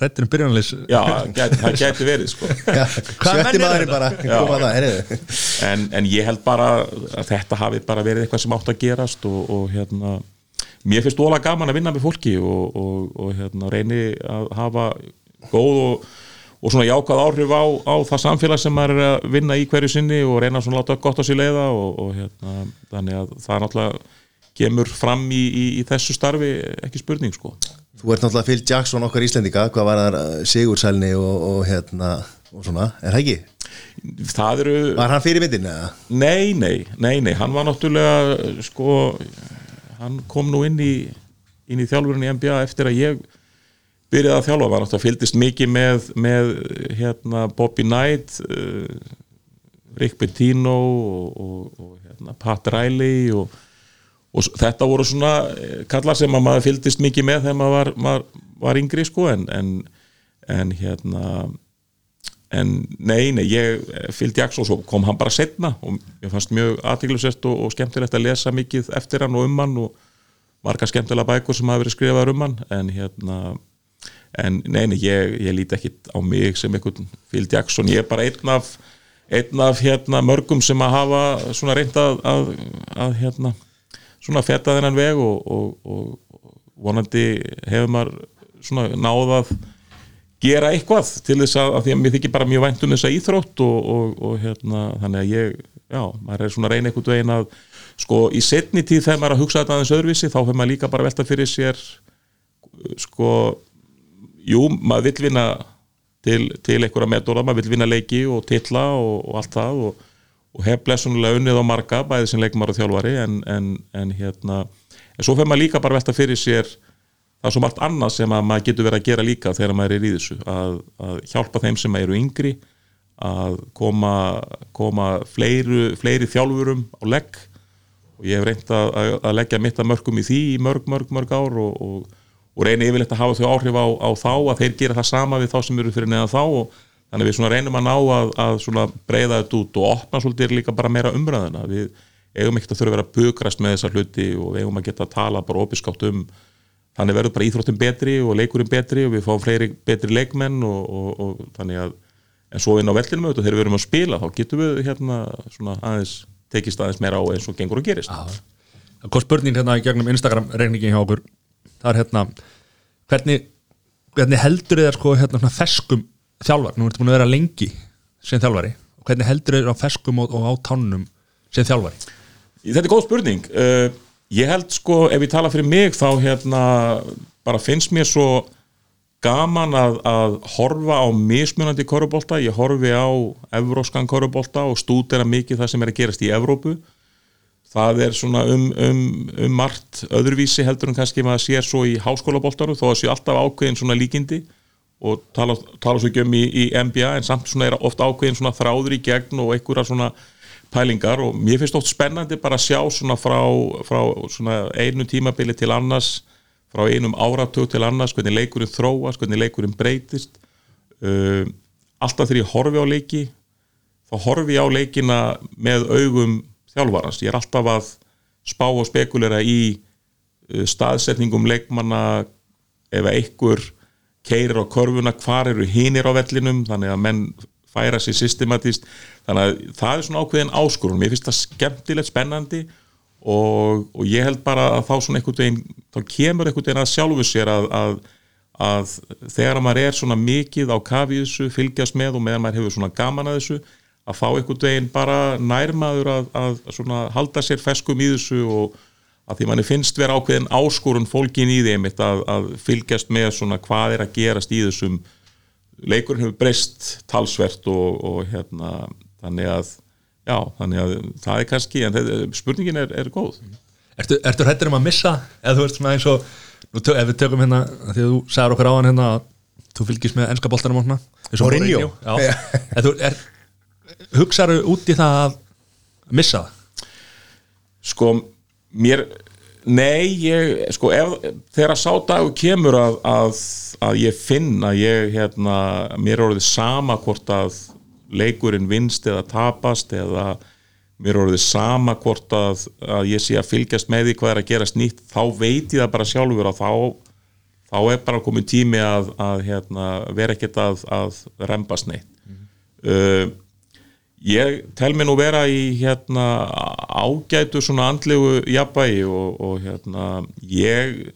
Hrættir um byrjanleis já, gæti, það gæti verið sko. Maðurinn þetta? bara koma það, en, en ég held bara að þetta hafi bara verið eitthvað sem átt að gerast og, og hérna mér finnst ólega gaman að vinna með fólki og, og, og hérna reyni að hafa góð og, og svona jákvæð áhrif á, á það samfélag sem er að vinna í hverju sinni og reyna svona láta gott á sér leiða og, og hérna þannig að það náttúrulega kemur fram í, í, í þessu starfi ekki spurning sko Þú ert náttúrulega Phil Jackson okkar Íslendinga hvað var það Sigursælni og, og hérna og svona, er það ekki? það eru Var hann fyrir myndin eða? Nei, nei, nei, nei, hann var náttúrulega sko, hann kom nú inn í inn í þjálfurinn í NBA eftir að ég byrjaði að þjálfa, var náttúrulega fylgdist mikið með, með hérna Bobby Knight uh, Rick Bettino og, og, og hérna, Pat Riley og, og þetta voru svona eh, kallar sem að maður fylgdist mikið með þegar maður var, maður var yngri sko en, en, en hérna en nei, nei, ég fylgdi Jackson og svo kom hann bara setna og mér fannst mjög aðtíklusest og, og skemmtilegt að lesa mikið eftir hann og um hann og marga skemmtilega bækur sem hafa verið skrifaðar um hann en hérna en nei, nei, ég, ég líti ekkit á mig sem einhvern Phil Jackson, ég er bara einn af einn af hérna mörgum sem að hafa svona reynd að, að, að hérna svona feta þennan veg og, og, og vonandi hefur maður svona náðað gera eitthvað til þess að, að því að mér þykir bara mjög vænt um þessa íþrótt og, og, og hérna, þannig að ég já, maður er svona að reyna einhvern veginn að sko í setni tíð þegar maður er að hugsa þetta aðeins öðruvísi þá hefur maður líka bara velta fyrir sér sko jú, maður vill vinna til, til einhverja metóra, maður vill vinna leiki og titla og, og allt það og, og hef blessunlega unnið á marga bæði sem leikmar og þjálfari en, en, en hérna, en svo fer maður líka bara velta fyrir sér það er svo margt annað sem að maður getur verið að gera líka þegar maður er í þessu að, að hjálpa þeim sem eru yngri að koma, koma fleiri, fleiri þjálfurum á legg. Og ég hef reynt að, að, að leggja mitt að mörgum í því í mörg, mörg, mörg ár og, og, og reyni yfirleitt að hafa þau áhrif á, á þá að þeir gera það sama við þá sem eru fyrir neðan þá og þannig við reynum að ná að, að breyða þetta út og opna svolítið líka bara meira umræðina við eigum ekkert að þurfa að vera bukrast með þessa hluti og við eigum að geta að tala bara opiskátt um þannig verður bara íþróttum betri og leikurinn betri og við fáum fleiri betri leikmenn og, og, og þannig að en svo inn á vellinum auðvitað þegar við erum að spila þá getum við hérna svona aðeins tekist aðeins meira á eins og gengur og gerist. Hvað spurning hérna gegnum Instagram reyningin hjá okkur Það er hérna Hvernig, hvernig heldur þið sko hérna feskum þjálfar? Nú ertu búin að vera lengi sem þjálfari. Hvernig heldur þið á feskum og, og á tánum sem þjálfari? Þetta er góð spurning. Uh, Ég held sko, ef ég tala fyrir mig þá hérna bara finnst mér svo gaman að, að horfa á mismunandi korubólta, ég horfi á evróskan korubólta og stúdera mikið það sem er að gerast í Evrópu það er svona um, um, um margt öðruvísi heldur en kannski maður sér svo í háskólabóltaru þó að sé alltaf ákveðin svona líkindi og tala, tala svo ekki um í, í NBA en samt svona er ofta ákveðin svona þráður í gegn og einhverja svona pælingar og mér finnst oft spennandi bara að sjá svona frá, frá svona einu tímabili til annars frá einum áratug til annars hvernig leikurinn þróast, hvernig leikurinn breytist. Uh, alltaf þegar ég horfi á leiki þá horfi ég á leikina með augum þjálfarans, ég er alltaf að spá og spekulera í uh, staðsetningum leikmanna ef einhver keirir á körfuna, hvar eru hinir á vellinum þannig að menn færa sér systematist þannig að það er svona ákveðin áskorun. Mér finnst það skemmtilegt, spennandi og, og ég held bara að þá svona einhvern veginn, þá kemur einhvern veginn að sjálfu sér að, að, að þegar maður er svona mikið á kafi þessu, fylgjast með og meðan maður hefur svona gaman að þessu að fá einhvern veginn bara nærmaður að, að svona halda sér feskum í þessu og að því manni finnst vera ákveðin áskorun fólkin í þeim að, að fylgjast með svona hvað er að gerast í þessum. Leikurinn hefur breyst talsvert og, og hérna þannig að já, þannig að það er kannski en þetta, spurningin er, er góð. Ertu, ertu hrættur um að missa? Eða þú ert svona eins og nú, tö, ef við tökum hérna, því að þú sagðir okkur áðan hérna að þú fylgist með ennska svona eins og Mourinho. Já, en þú er hugsaðu út í það að missa það? Sko, mér nei, ég, sko ef, þegar sá dagur kemur að, að, að ég finn að ég, hérna mér er orðið sama hvort að leikurinn vinst eða tapast eða mér er orðið sama hvort að, að ég sé að fylgjast með því hvað er að gerast nýtt þá veit ég það bara sjálfur að þá þá er bara komin tími að, að hérna, vera ekkert að, að rembast neitt. Uh, ég tel mér nú vera í hérna ágætu svona andlegu jafnvægi og, og hérna ég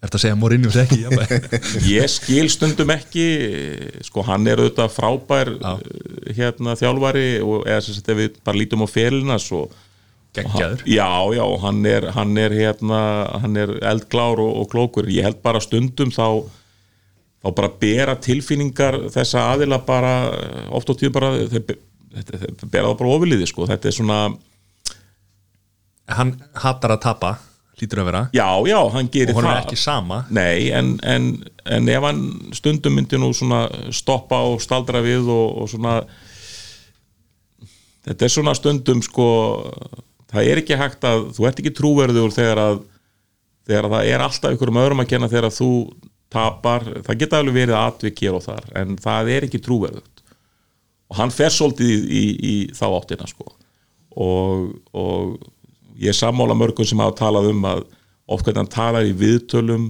að segja að Mourinho sé ekki jafnvægi? ég skil stundum ekki sko hann er auðvitað frábær Já. hérna þjálfari og eða sem sagt ef við bara lítum á felina svo Geggjaður. já, já, hann er, hann er hérna, hann er eldglár og, og klókur, ég held bara stundum þá þá bara bera tilfinningar þessa aðila bara oft á tíu bara þeir, þeir, þeir bera það bara ofiliði sko, þetta er svona Hann hattar að tapa, lítur að vera. Já, já, hann gerir og hann er það. ekki sama. Nei, en, en, en ef hann stundum myndi nú svona stoppa og staldra við og, og svona þetta er svona stundum sko það er ekki hægt að, þú ert ekki trúverður þegar að, þegar að það er alltaf ykkur um öðrum að kenna þegar að þú tapar, það geta alveg verið atvik hér og þar, en það er ekki trúverðugt og hann fer svolítið í, í, í þá áttina sko. Og, og ég sammála mörgum sem hafa talað um að hvernig hann talar í viðtölum.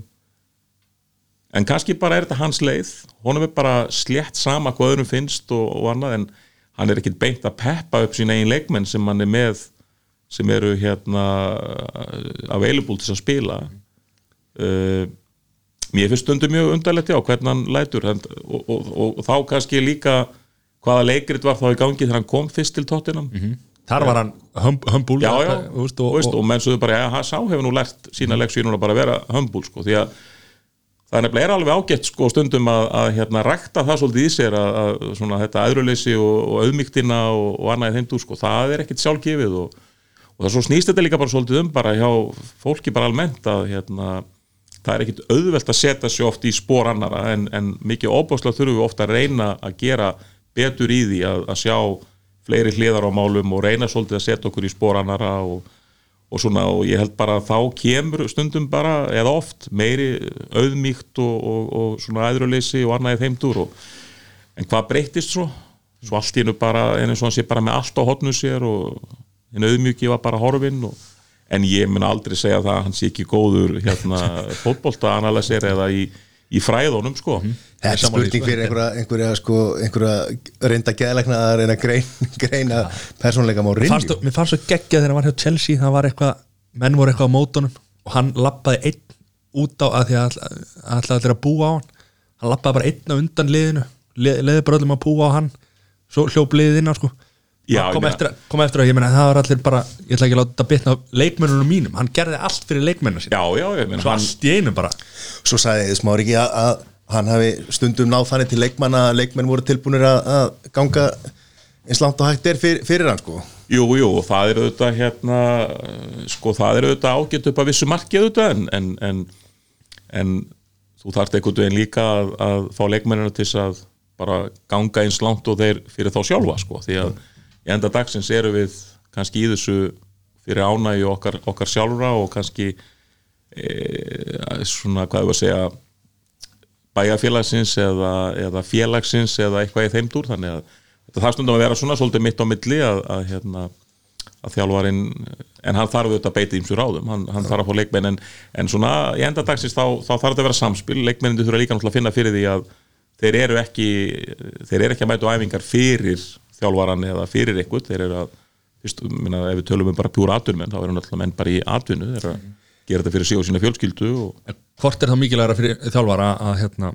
En kannski bara er þetta hans leið. Honum er bara slétt sama hvað öðrum finnst og, og annað en hann er ekkit beint að peppa upp sín eigin leikmenn sem hann er með sem eru hérna available til að spila. Uh, mér finnst stundum mjög undarlegt já hvernig hann lætur. Og, og, og þá kannski líka hvaða leikrit var þá í gangi þegar hann kom fyrst til tóttinam Þar var hann hum, humbúl já, já, og, og, og, og menn svo bara, ja, sá hefur nú lært sína leksíu núna bara að vera hömbúl sko, því að það er er alveg ágætt sko, stundum að, að hérna, rækta það svolítið í sér að, að svona, þetta aðruleysi og, og auðmygtina og, annað í þeim dúr, sko, það er ekkit sjálfgefið og, og það svo snýst þetta líka bara svolítið um bara hjá fólki bara almennt að hérna, það er ekkit auðvelt að setja sig oft í spór annara en, en mikið óbáslega þurfum við ofta að reyna að gera betur í því að, að sjá fleiri hliðar á málum og reyna svolítið að setja okkur í spór annara og, og svona og ég held bara að þá kemur stundum bara eða oft meiri auðmíkt og, og, og svona æðruleysi og annað í þeim dúr og, en hvað breytist svo? Svo allt í hennu bara eins og hann sé bara með allt á hotnu sér og hinn auðmíki var bara horfinn og en ég mun aldrei segja það að hann sé ekki góður hérna fótbolta analysir eða í, í fræðunum sko. Þetta er spurning fyrir einhverja, einhverja, sko, einhverja reynda geðlegna að reyna að greina, persónleika má fannst, Mér fannst svo geggjað þegar hann var hjá Chelsea það var eitthvað, menn voru eitthvað á mótunum og hann lappaði einn út á að því að ætlaði allir að búa á hann. Hann lappaði bara einn á undan liðinu lið, liði bara öllum að búa á hann svo hljóp liðið inn á sko kom, eftir, að- kom eftir að ég meina það var allir bara ég ætla ekki að láta bitna leikmennunum mínum. Hann gerði allt fyrir leikmennunum sín Já, já, ég meina svo hann, allt í einu bara. Svo sagði Smári ekki að, að hann hafi stundum náð þannig til leikmanna að leikmenn voru tilbúinir að, að ganga eins langt og hægt er fyrir, fyrir hann sko. Jú, jú, og það er auðvitað hérna, sko, það er auðvitað ágætt upp að vissu marki auðvitað en, en, en, en þú þarft einhvern veginn líka að, að fá leikmennina til þess að bara ganga eins langt og þeir fyrir þá sjálfa, sko, því að í enda dagsins eru við kannski í þessu fyrir ánægju okkar, okkar sjálfra og kannski e, svona, hvað var að segja bæjarfélagsins eða, eða félagsins eða eitthvað í þeim dúr. Þannig að þarf stundum að vera svona svolítið mitt á milli að, að, hérna, að þjálfarinn en hann þarf auðvitað að beita ímsu ráðum. Hann, hann þarf að fá leikmenn en, en svona í enda dagsins þá, þá þarf þetta að vera samspil. Leikmennin þurfa líka að finna fyrir því að þeir eru ekki þeir eru ekki að mæta á æfingar fyrir þjálfaran eða fyrir ykkur þeir eru að, fyrst, minna, ef við tölum um bara pjúra atvinnumenn þá eru náttúrulega menn bara í atvinnu þeir eru að gera þetta fyrir sig og sína fjölskyldu og hvort er þá mikilvægra fyrir þjálfara að, hérna,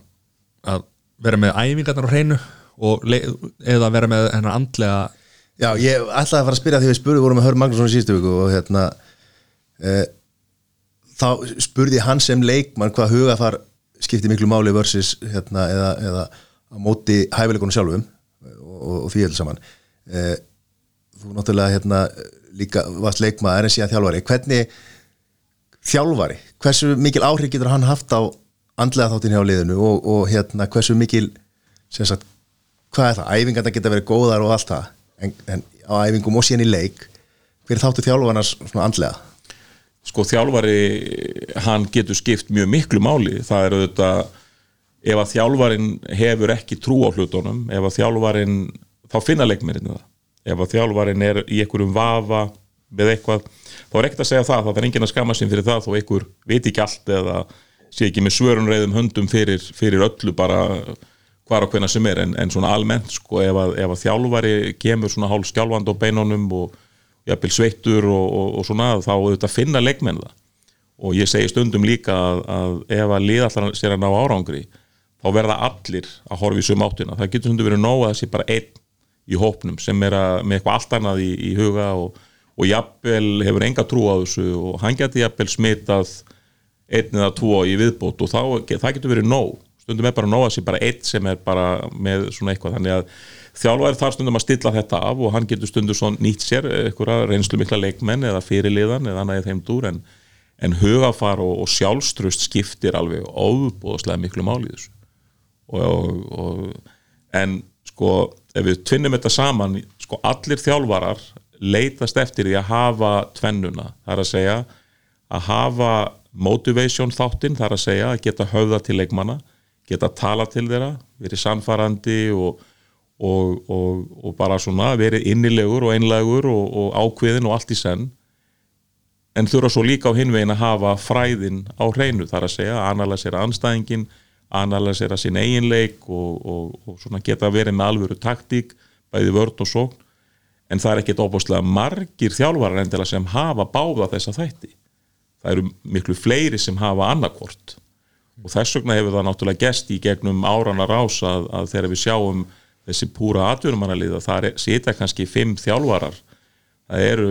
að vera með æfingarnar á hreinu eða vera með hennar andlega Já, ég ætlaði að fara að spyrja því við spurði vorum með Hör Magnússon í síðustu viku og hérna e, þá spurði hann sem leikmann hvað hugafar skipti miklu máli versus hérna, eða, eða á móti hæfileikunum sjálfum og, og, því heldur saman. E, þú náttúrulega hérna líka varst leikmaður en síðan þjálfari. Hvernig þjálfari, hversu mikil áhrif getur hann haft á andlega þáttin hjá liðinu og, og hérna hversu mikil sagt, hvað er það, æfingarna geta verið góðar og allt það, en, en á æfingum og síðan í leik, hver er þáttu þjálfarnas svona andlega? sko þjálfari hann getur skipt mjög miklu máli. Það er auðvitað ef að þjálfarin hefur ekki trú á hlutunum ef að þjálfarin þá finna leikmenninu það. Ef að þjálfarin er í einhverjum vafa með eitthvað, þá er ekkert að segja það það er enginn að skama sín fyrir það þó einhver veit ekki allt eða sé ekki með svörunreiðum höndum fyrir, fyrir öllu bara hvar og hvena sem er. En, en svona almennt sko ef að, ef að þjálfari kemur svona hálf skjálfand á beinunum og jafnvel sveittur og, og, og svona þá auðvitað finna leikmenn það. Og ég segi stundum líka að, að ef að liða allar sér að ná árangri þá verða allir að horfa í sum áttina. Það getur stundum verið nóg að það sé bara einn í hópnum sem er að, með eitthvað allt annað í, í huga og, og jafnvel hefur enga trú á þessu og hann getur jafnvel smitað einn eða tvo í viðbót og þá, það getur verið nóg. Stundum er bara nóg að sé bara einn sem er bara með svona eitthvað. Þannig að þjálfæri þar stundum að stilla þetta af og hann getur stundum svo nýtt sér eitthvað reynslu mikla leikmenn eða fyrirliðan eða annað í þeim dúr en, en hugafar og, og sjálfstrust skiptir alveg óbúðslega miklu máli þessu og, og, en sko ef við tvinnum þetta saman sko allir þjálfarar leitast eftir því að hafa tvennuna, það er að segja að hafa motivation þáttinn, það er að segja að geta höfða til leikmanna, geta tala til þeirra, verið samfarandi og og, og, og bara svona verið innilegur og einlegur og ákveðin og allt í senn. En þurfa svo líka á hinvegin að hafa fræðin á hreinu þar að segja, að analysera anstæðingin analysera sín eiginleik og svona geta verið með alvöru taktík, bæði vörd og sókn. En það er ekkert óbúslega margir þjálfarar endilega sem hafa báða þessa þætti. Það eru miklu fleiri sem hafa annarkvort og þess vegna hefur það náttúrulega gest í gegnum árana rás að, að þegar við sjáum þessi púra atvinnumannaliða, það sita kannski fimm þjálfarar. Það eru,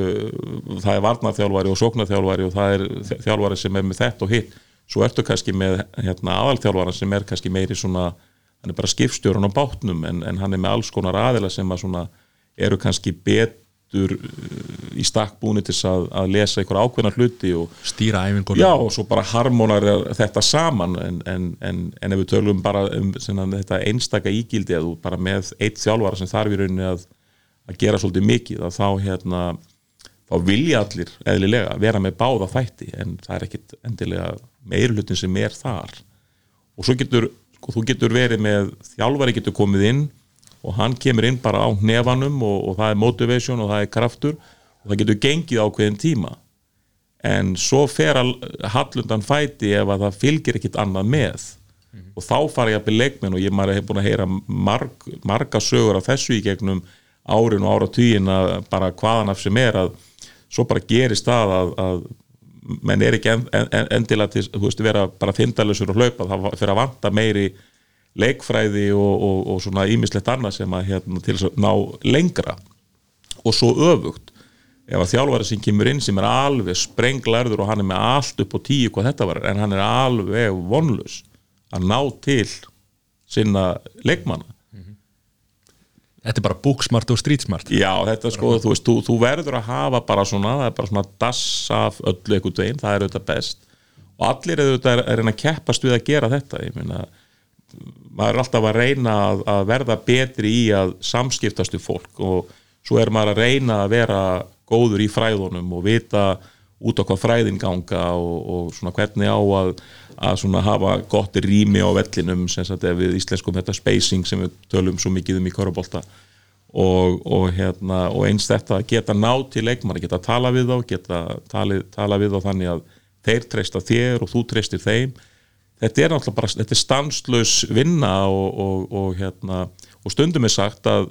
það er varnarþjálfari og sóknarþjálfari og það er þjálfari sem er með þetta og hitt svo ertu kannski með hérna, aðalþjálfara sem er kannski meiri svona hann er bara skipstjórun á bátnum en, en hann er með alls konar aðila sem að svona eru kannski bet betur uh, í stakkbúni til að, að lesa einhver ákveðna hluti og stýra æfingunum já og svo bara harmonar þetta saman en, en, en, en ef við tölum bara um sinna, þetta einstaka ígildi að þú bara með eitt þjálfara sem þarf í rauninni að, að gera svolítið mikið að þá hérna þá vilja allir eðlilega vera með báða þætti en það er ekkit endilega meirlutin sem er þar. Og svo getur, sko, þú getur verið með þjálfari getur komið inn og hann kemur inn bara á nefanum og, og það er motivation og það er kraftur og það getur gengið ákveðin tíma. En svo fer hallundan fæti ef að það fylgir ekkit annað með. Mm -hmm. og þá fara ég að byrja leikminn og ég maður hef búin að heyra marg, marga sögur af þessu í gegnum árin og áratugin að bara hvaðan af sem er að svo bara gerist það að, að menn er ekki en, en, endilega til, þú veist, vera bara findalusur og hlaupa, það fyrir að vanta meiri leikfræði og, og, og svona ímislegt annað sem að hérna, til að ná lengra. Og svo öfugt. Ef að þjálfari sem kemur inn sem er alveg sprenglarður og hann er með allt upp á tíu hvað þetta var en hann er alveg vonlus að ná til sinna leikmanna Þetta er bara búksmart og strítsmart Já, þetta sko, þú veist, þú, þú verður að hafa bara svona, það er bara svona dass af öllu ekkert veginn, það er auðvitað best. Og allir er auðvitað að reyna að keppast við að gera þetta, ég meina maður er alltaf að reyna að, að verða betri í að samskiptast við fólk og svo er maður að reyna að vera góður í fræðunum og vita út á hvað fræðin ganga og, og hvernig á að, að hafa gott rými á vellinum sagt við íslenskum þetta spacing sem við tölum svo mikið um í korabólta og, og, hérna, og eins þetta geta ná til leikmann, geta tala við þá geta tali, tala við þá þannig að þeir treysta þér og þú treystir þeim. Þetta er náttúrulega bara, þetta er stanslaus vinna og, hérna, stundum er sagt að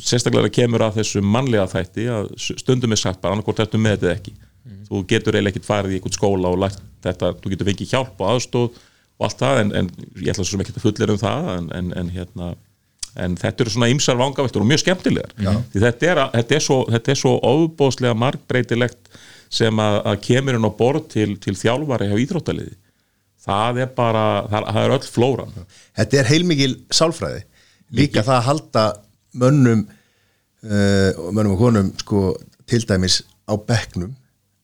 sérstaklega kemur að þessu mannlega þætti að stundum er sagt bara annarkort þetta með þetta ekki. Mm. þú getur eiginlega ekkert farið í einhvern skóla og lært þetta, þú getur fengið hjálp og aðstóð og allt það en, en ég ætla svo sem ekki að fullera um það en, en, hérna, en þetta eru svona ymsar vangaveltur og mjög skemmtilegar. Því þetta er, þetta er svo, svo óbóðslega markbreytilegt sem að, að kemur inn á borð til, til þjálfari hjá íþróttaliði. Það er bara, það, það er öll flóran. Þetta er heilmikil sálfræði. Líka Líki. það að halda mönnum uh, mönnum og konum sko, til dæmis á bekknum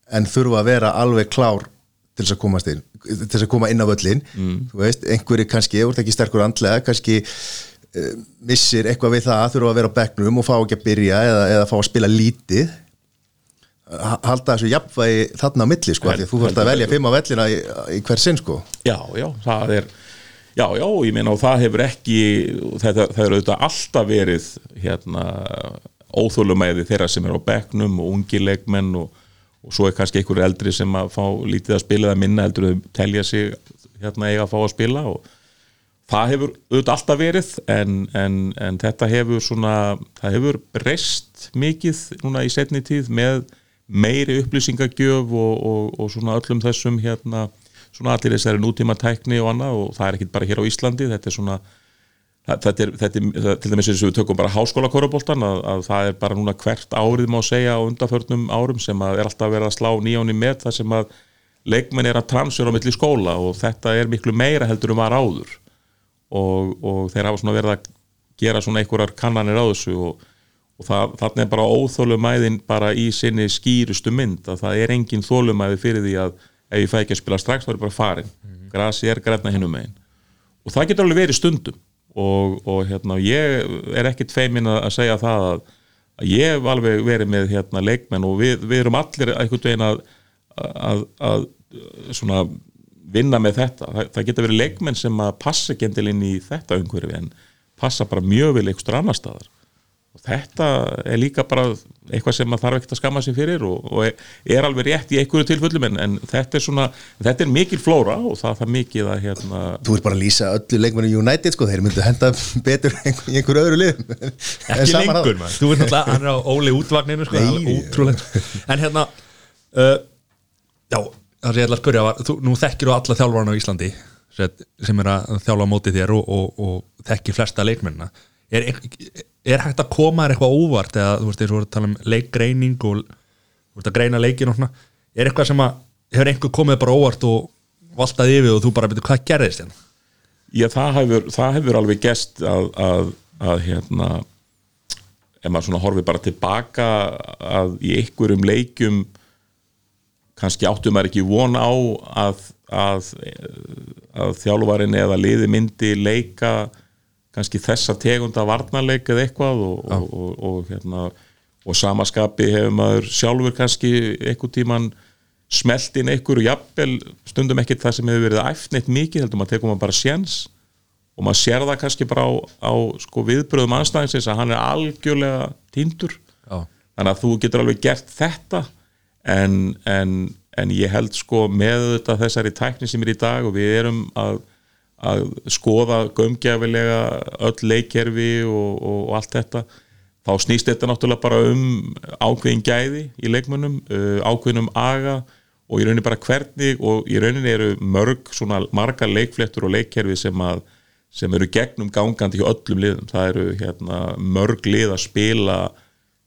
en þurfa að vera alveg klár til þess að komast inn til þess að koma inn á völlin mm. þú veist, einhverju kannski, þú ert ekki sterkur andlega kannski uh, missir eitthvað við það að þurfa að vera á bekknum og fá ekki að byrja eða, eða fá að spila lítið. Halda þessu jafnvægi þarna á milli sko, Hel, því þú þurft að velja fimm á vellina í, í hver sinn sko. Já, já, það er Já, já, ég meina og það hefur ekki þetta, það hefur auðvitað alltaf verið hérna óþólumæði þeirra sem er á bekknum og ungi leikmenn og, og svo er kannski einhver eldri sem að fá lítið að spila eða minna heldur þau telja sig hérna eiga að fá að spila og það hefur auðvitað alltaf verið en, en, en þetta hefur svona það hefur breyst mikið núna í setni tíð með meiri upplýsingagjöf og, og, og svona öllum þessum hérna svona allir þessari nútíma tækni og annað og það er ekki bara hér á Íslandi þetta er svona þetta er, þetta er, það, til dæmis eins og við tökum bara háskóla koruboltan að, að það er bara núna hvert árið má segja á undarförnum árum sem að er alltaf verið að slá nýjóni með það sem að leikmenn er að transfera á milli skóla og þetta er miklu meira heldur um var áður. Og, og þeir hafa svona verið að gera svona einhverjar kannanir á þessu og, og það, þarna er bara óþólumæðin bara í sinni skýrustu mynd að það er engin þólumæði fyrir því að ef ég fæ ekki að spila strax þá er ég bara farin mm -hmm. grasi er græna hinnum megin. Og það getur alveg verið stundum. Og, og hérna, ég er ekkit feimin að segja það að, að ég hef alveg verið með hérna, leikmenn og við, við erum allir einhvern veginn að, að, að svona, vinna með þetta. Það, það getur verið leikmenn sem að passa ekki endil inn í þetta umhverfi en passa bara mjög vel einhverstur annar staðar og þetta er líka bara eitthvað sem maður þarf ekkert að skamma sér fyrir og, og er alveg rétt í einhverju tilfellum en, en þetta er svona, þetta er mikil flóra og það er mikið að hérna Þú ert bara að lýsa öllu leikmennu United sko, þeir myndu henda betur í einhverju öðru lið Ekki lengur maður, þú ert náttúrulega, hann er á óli útvagninu sko, Nei. útrúlega En hérna, uh, já, það sem ég að spyrja var, þú, nú þekkir þú alla þjálfarna á Íslandi sem sem er að þjálfa á móti þér og, og, og þekkir flesta leikmennina. Er, er hægt að koma þér eitthvað óvart? Eða þú veist, þú voru að tala um leikgreining og þú veist að greina leikin og svona. Er eitthvað sem að hefur einhver komið bara óvart og valtað yfir og þú bara betur hvað gerðist hérna? Já, það hefur, það hefur alveg gest að, að, að hérna ef maður svona horfið bara tilbaka að í einhverjum leikjum kannski áttu maður ekki von á að, að, þjálfarin eða liði myndi leika kannski þessa tegunda varnarleik eða eitthvað og, og, og, og hérna og samaskapi hefur maður sjálfur kannski einhver tíman smelt inn einhverju jafnvel stundum ekkert það sem hefur verið æfnitt mikið heldur maður tekum maður bara séns og maður sér það kannski bara á, á sko, viðbröðum anstæðingsins að hann er algjörlega týndur Já. þannig að þú getur alveg gert þetta en, en, en ég held sko með þetta þessari tækni sem er í dag og við erum að, að skoða gömgjafilega öll leikkerfi og, og, og allt þetta. Þá snýst þetta náttúrulega bara um ákveðin gæði í leikmönnum uh, ákveðinum aga og í rauninni bara hvernig og í rauninni eru mörg svona marga leikfléttur og leikkerfi sem að sem eru gegnum gangandi hjá öllum liðum. Það eru hérna, mörg lið að spila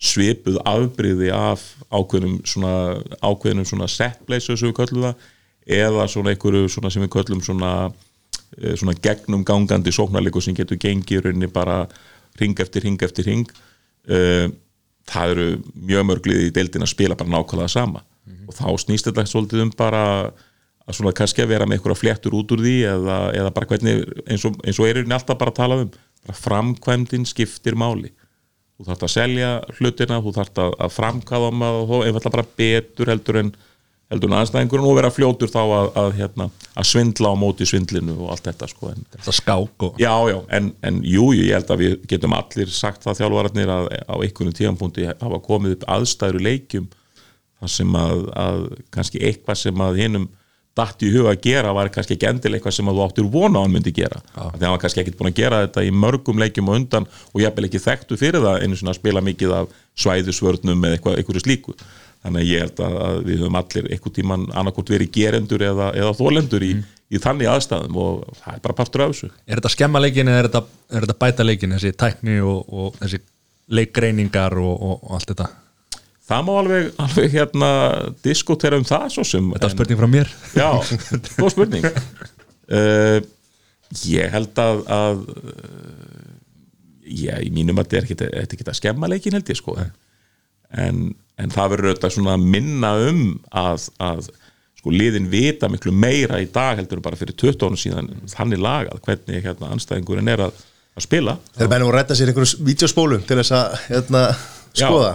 svipuð afbríði af ákveðnum svona, ákveðnum svona setplace sem við köllum það eða svona einhverju svona sem við köllum svona, svona gegnum gangandi sóknarleiku sem getur gengið rauninni bara ring eftir ring eftir ring uh, það eru mjög mörg lið í deildin að spila bara nákvæmlega sama. Og þá snýst þetta svolítið um bara að svona kannski að vera með einhverja fléttur út úr því eða, eða bara hvernig eins og, eins og er einhvern alltaf bara að tala um bara framkvæmdin skiptir máli. Þú þarft að selja hlutina þú þarft að, framkvæða um að þó einfallega bara betur heldur en heldur en aðstæðingurinn og vera fljótur þá að, að, hérna, að svindla á móti svindlinu og allt þetta sko en, þetta skák og Já, já, en, en jú, ég held að við getum allir sagt það þjálfararnir að á einhvern tíðanpunkti hafa komið upp aðstæður í leikjum þar sem að, að kannski eitthvað sem að hinnum datt í huga að gera var kannski ekki endilega eitthvað sem að þú áttir vona á hann myndi gera. Þannig að hann var kannski ekkit búin að gera þetta í mörgum leikjum og undan og ég hef ekki þekktu fyrir það einu svona að spila mikið af svæðusvörnum eða eitthvað, eitthvað slíku þannig að ég held að, við höfum allir eitthvað tíman annarkort verið gerendur eða, eða þólendur í, í þannig aðstæðum og það er bara partur af þessu. Er þetta skemma leikin eða er þetta, er þetta bæta leikin þessi tækni og, og þessi leikgreiningar og, og, og allt þetta? Það má alveg, alveg hérna diskutera um það svo sem þetta er spurning frá mér. Já, góð spurning. Uh, Ég held að, að Já, í mínum að þetta er er ekki að skemma leikin held ég sko. En, en það verður auðvitað svona að minna um að, að sko liðin vita miklu meira í dag heldur bara fyrir 20 árum síðan þannig lagað hvernig hérna anstæðingurinn er að, að spila. Þeir mennum að rætta sér einhverjum vídeospólum til þess að hérna, skoða.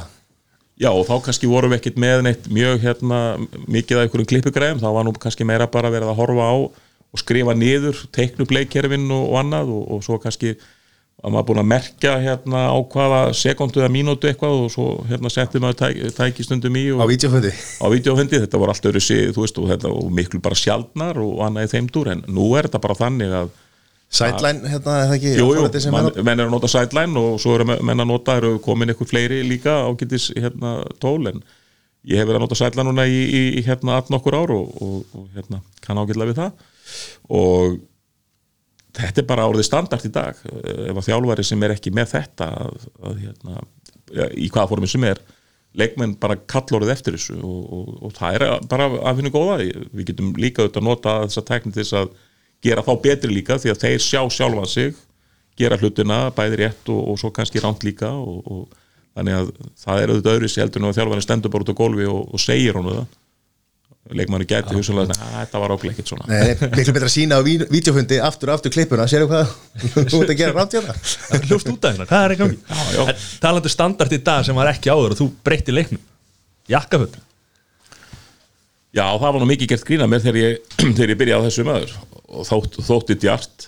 Já og þá kannski vorum við ekkert með neitt mjög hérna mikið af einhverjum klippugræðum þá var nú kannski meira bara verið að horfa á og skrifa niður, teiknu bleikkerfin og, og annað og, og svo kannski að maður búin að merkja hérna á hvaða sekundu eða mínútu eitthvað og svo hérna setti maður tæk, tæki stundum í á og, vídeofundi á videófundi, þetta var allt sig, þú veist, og, þetta, og miklu bara sjaldnar og annað í þeim dúr, en nú er þetta bara þannig að Sideline, hérna, er það ekki? Jú, jú, er á- menn er að nota sideline og svo eru menn að nota, eru komin eitthvað fleiri líka ágætis hérna tól en ég hef verið að nota sideline núna í, í, í hérna 18 okkur ár og, og, og hérna kann ágætlega við það. Og þetta er bara orðið standart í dag. Ef að þjálfari sem er ekki með þetta að, að hérna, í hvaða formi sem er leikmenn bara kalla orðið eftir þessu og, og, og það er bara að finna góða. Við getum líka auðvitað að nota þessa tækni til þess að gera þá betri líka því að þeir sjá sjálfan sig gera hlutina bæði rétt og, og svo kannski ránt líka og, þannig að það er auðvitað öðru sér heldur en að þjálfarni stendur bara út á gólfi og, segir honum það leikmanni gæti hugsanlega að þetta var ákveð ekkert svona. Nei, miklu betra að sína á vídeofundi aftur og aftur klippuna, sérðu hvað? Þú ert að gera rátt hérna Það. Hljóst út af hérna, hvað er ekki Já, já. En talandi standart í dag sem var ekki áður og þú breytti leiknum. Jakkaföld Já, það var nú mikið gert grína mér þegar ég, þegar ég byrjaði á þessu maður. Og þótt, þótti djart.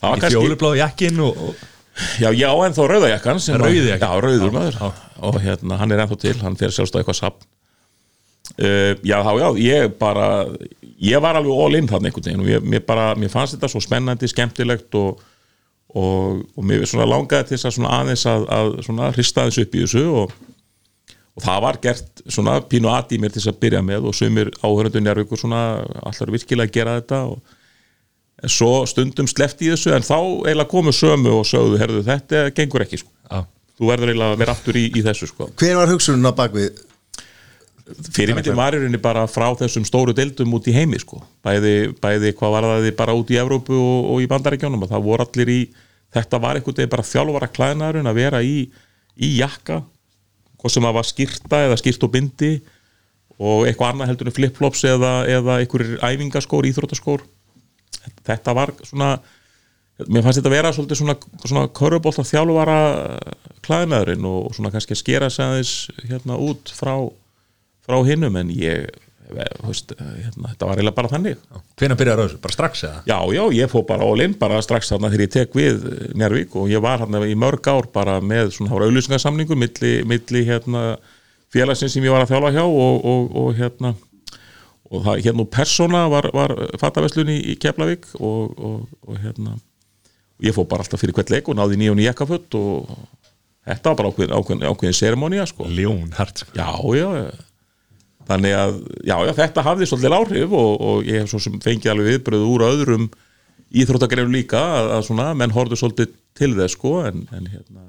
Það var Í kannski fjólubláðu jakkin og, og Já, já, en þá rauðajakkan sem Rauði var- jakki. Já, rauður maður. Og hérna, hann er ennþá til, hann fer sjálfstæð eitthvað sapn uh, Já, þá já, ég bara ég var alveg all in þannig einhvern veginn og ég, mér, bara, mér fannst þetta svo spennandi, skemmtilegt og, og, og mér svona langaði til þess að svona aðeins að, að svona hrista þess upp í þessu og, og það var gert svona pínu aðt í mér til þess að byrja með og sumir áhörundu njárvíkur svona allar virkilega að gera þetta og en svo stundum slefti í þessu en þá eiginlega komu sömu og sögðu herðu þetta gengur ekki sko. Já. þú verður eiginlega að vera aftur í, í þessu sko. hver var hugsunin á bakvið fyrirmyndin var í rauninni bara frá þessum stóru deildum út í heimi sko. bæði, bæði hvað var það bara út í Evrópu og, og í Bandaríkjónum og það voru allir í þetta var einhvern veginn bara þjálfara klæðnaðurinn að vera í, í jakka hvað sem að var skýrta eða skýrt og bindi og eitthvað annað heldur en flipflops eða, eða einhverjir æfingaskór, íþróttaskór þetta var svona mér fannst þetta vera svolítið svona, svona körubólta þjálfara klæðnaðurinn og svona kannski að skera aðeins hérna út frá, frá hinnum en ég þú veist, hérna, þetta var eiginlega bara þannig Hvenær byrjar þessu? Bara strax eða? já, já, ég fór bara all in bara strax þarna þegar ég tek við Njárvík og ég var hérna í mörg ár bara með svona, það var auðlýsingarsamningu milli, milli hérna félagsins sem ég var að þjálfa hjá og, og, og hérna og það, hérna persóna var, var fattaveslun í, í Keflavík og, og, og hérna ég fór bara alltaf fyrir hvert leik og náði nýjón í jakkaföld og þetta var bara ákveðin, ákveðin, ákveðin seremonía sko. Ljón, hart sko. já, já, já þannig að, já, já, þetta hafði svolítið áhrif og, og ég hef svo sem fengið alveg viðbröð úr öðrum íþróttagrefum líka að, að svona, menn horfðu svolítið til þess sko, en, en hérna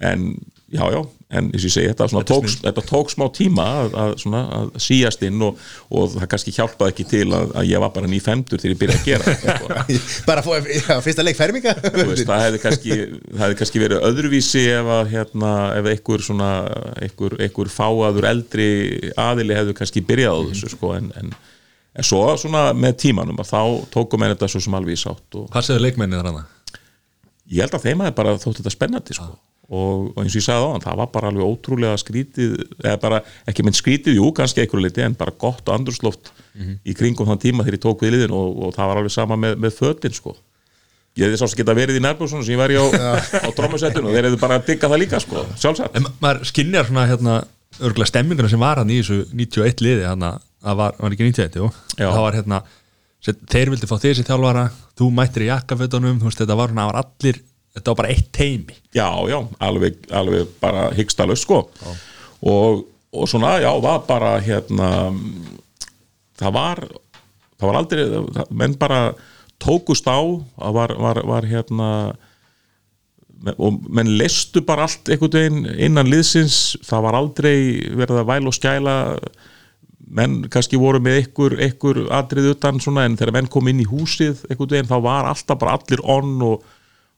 en, já, já, en eins og ég segi þetta, Þetta tók, þetta tók smá tíma að, að, svona, að síast inn og, og það kannski hjálpaði ekki til að, að ég var bara nýfemdur þegar ég byrjaði að gera sko. bara að fá já, fyrsta leik ferminga Þú veist, það hefði kannski, það hefði kannski verið öðruvísi ef að hérna, ef einhver svona einhver, einhver fáaður eldri aðili hefði kannski byrjað á þessu sko, en, en, en svo svona með tímanum að þá tókum en þetta svo sem alveg í sátt og Hvað segður leikmennið þar hana? ég held að þeim hafi bara þótt þetta spennandi sko. Og, og eins og ég sagði á hann, það var bara alveg ótrúlega skrítið, eða bara ekki mynd skrítið, jú, kannski einhverju liti en bara gott og andrusloft í kringum þann tíma þegar ég tók við liðin og, og það var alveg sama með, með fötin sko. Ég hefði sást geta verið í nærbúrsunum sem ég var í á, á trómusettinu og þeir hefðu bara að digga það líka sko, sjálfsagt. En ma- maður skinnjar svona hérna örgulega stemminguna sem var hann í þessu 91 liði hann að það var, var ekki 91 jú? Það var hérna þeir vildi fá sér þjálfara þú mættir í jakkafötunum þú veist þetta var var allir þetta var bara eitt teimi já, já, alveg, alveg bara hyggstalaust sko. Og, og svona, já, var bara hérna það var það var aldrei, það, menn bara tókust á það var, var, var hérna og menn lestu bara allt einhvern veginn innan liðsins. Það var aldrei verið að væla og skæla. Menn kannski voru með einhver, einhver atrið utan svona en þegar menn kom inn í húsið einhvern veginn þá var alltaf bara allir onn og,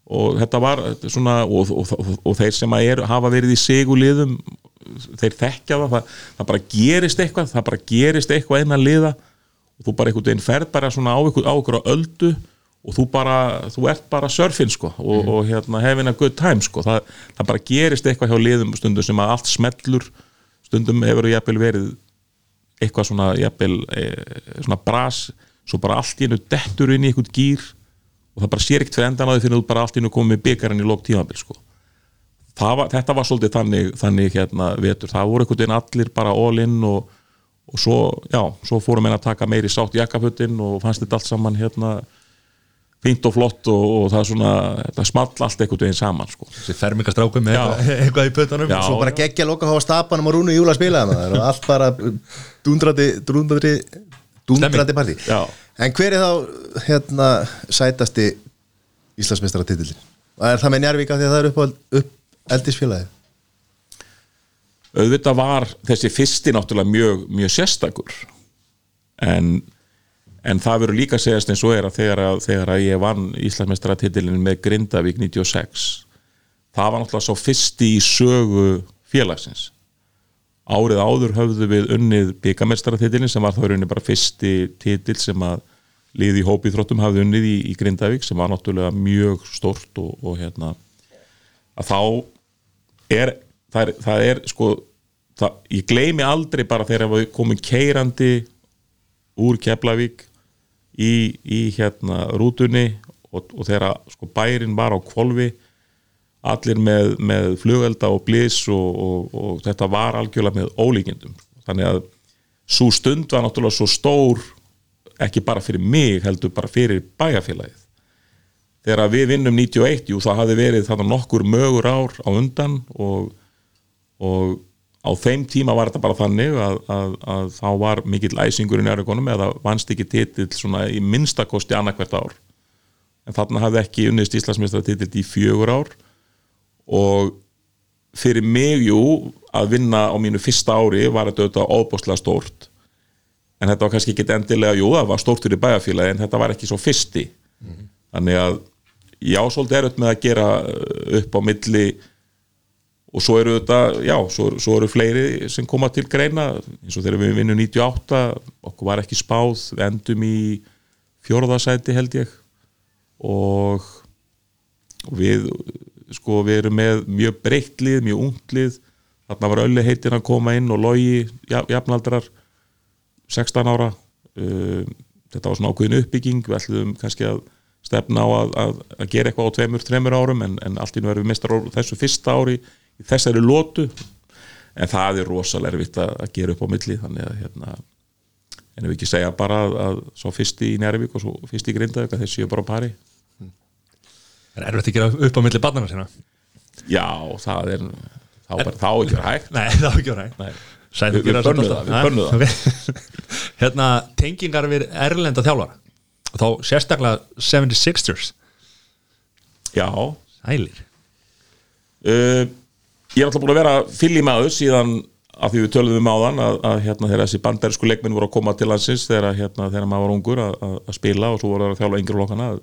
og þetta var svona og, og, og, og þeir sem er, hafa verið í seguliðum þeir þekkja það, það það bara gerist eitthvað það bara gerist eitthvað innan liða. Og þú bara einhvern veginn ferð bara svona á ykkur á öldu og þú bara, þú ert bara surfin sko og, og hérna having a good time sko. Það, það bara gerist eitthvað hjá liðum stundum sem að allt smellur. Stundum hefur jafnvel verið eitthvað svona jafnvel e, svona bras svo bara allt í einu dettur inn í einhvern gýr og það bara sér ekkert fyrir endan á því fyrir þú bara allt í einu komið með byggarinn í lók tímabil sko. Það var, þetta var svolítið þannig, þannig hérna, vetur, það voru einhvern veginn allir bara all in og, og svo, já, svo fórum við að taka meiri sátt í jakkafötin og fannst þetta allt saman hérna fínt og flott og, og það er svona þetta small allt einhvern veginn saman sko. Þessi fermingastrákum með eitthvað, eitthvað í pötunum Já. Svo bara geggja loka hafa stapanum og rúnu júla að spila það og allt bara dundrandi dundrandi, dundrandi partí. En hver er þá hérna sætasti Íslandsmeistara titillin? Er það með Njarvíka því að það er upp, upp eldisfélagi? auðvitað var þessi fyrsti náttúrulega mjög, mjög sérstakur en, en það verður líka segjast eins og er að þegar, að þegar að ég vann Íslandsmeistaratitilin með Grindavík 96 það var náttúrulega svo fyrsti í sögu félagsins árið áður höfðu við unnið byggamestaratitilin sem var þá rauninni bara fyrsti titil sem að liði í hópi þróttum hafði unnið í, í Grindavík sem var náttúrulega mjög stort og, og hérna að þá er það er, það er sko það, ég gleymi aldrei bara þegar við komum keirandi úr Keflavík í, í hérna rútunni og, og þegar sko bærin var á kvolfi allir með, með flugelda og blís og, og, og þetta var algjörlega með ólíkindum. Þannig að svo stund var náttúrulega svo stór ekki bara fyrir mig heldur bara fyrir bæjarfélagið. Þegar við vinnum 91, jú það hafði verið þannig nokkur mögur ár á undan og, og á þeim tíma var þetta bara þannig að, að, að þá var mikill æsingur í nærvíkonum eða vannst ekki titill svona í minnstakosti annarkvert ár. En þarna hafði ekki unnist Íslandsmeistaratitil í fjögur ár og fyrir mig, jú, að vinna á mínu fyrsta ári var þetta auðvitað óbúslega stórt. En þetta var kannski ekki endilega, jú, það var stórt fyrir bæjarfélagi en þetta var ekki svo fyrsti. Þannig að já, svolítið erut með að gera uh, upp á milli. Og svo eru þetta, já, svo, svo eru fleiri sem koma til greina. Eins og þegar við vinnum 98 okkur var ekki spáð, við endum í fjórðasæti held ég. Og og við sko við erum með mjög breytt lið, mjög ungt lið. Þarna var öllu heitin að koma inn og logi jafnaldrar 16 ára. Um, þetta var svona ákveðin uppbygging. Við ætlum kannski að stefna á að, að, að gera eitthvað á tveimur, þreimur árum en, en allt í nú erum við mistar þessu fyrsta ári í þessari lótu en það er rosalega erfitt að, að gera upp á milli þannig að hérna en ef við ekki segja bara að, að svo fyrsti í Njárvík og svo fyrsti í Grindavík að þessi er bara á pari Er erfitt að gera upp á milli barnana sína? Já, það er þá, bara, þá ekki verið hægt Nei, það var ekki verið Nei. Sæður Við- þetta það, við alltaf. bönnum Ha? Ok. Hérna, tengingar við erlenda þjálfara og þá sérstaklega 76ers Já, Sælir uh, ég er alltaf búin að vera fylg í maður síðan að því við töluðum um áðan að, að hérna, þegar þessi bandarísku leikminn voru að koma til landsins þegar, hérna, þegar maður var ungur að, að, að spila og svo voru það að þjálfa yngri lokkana og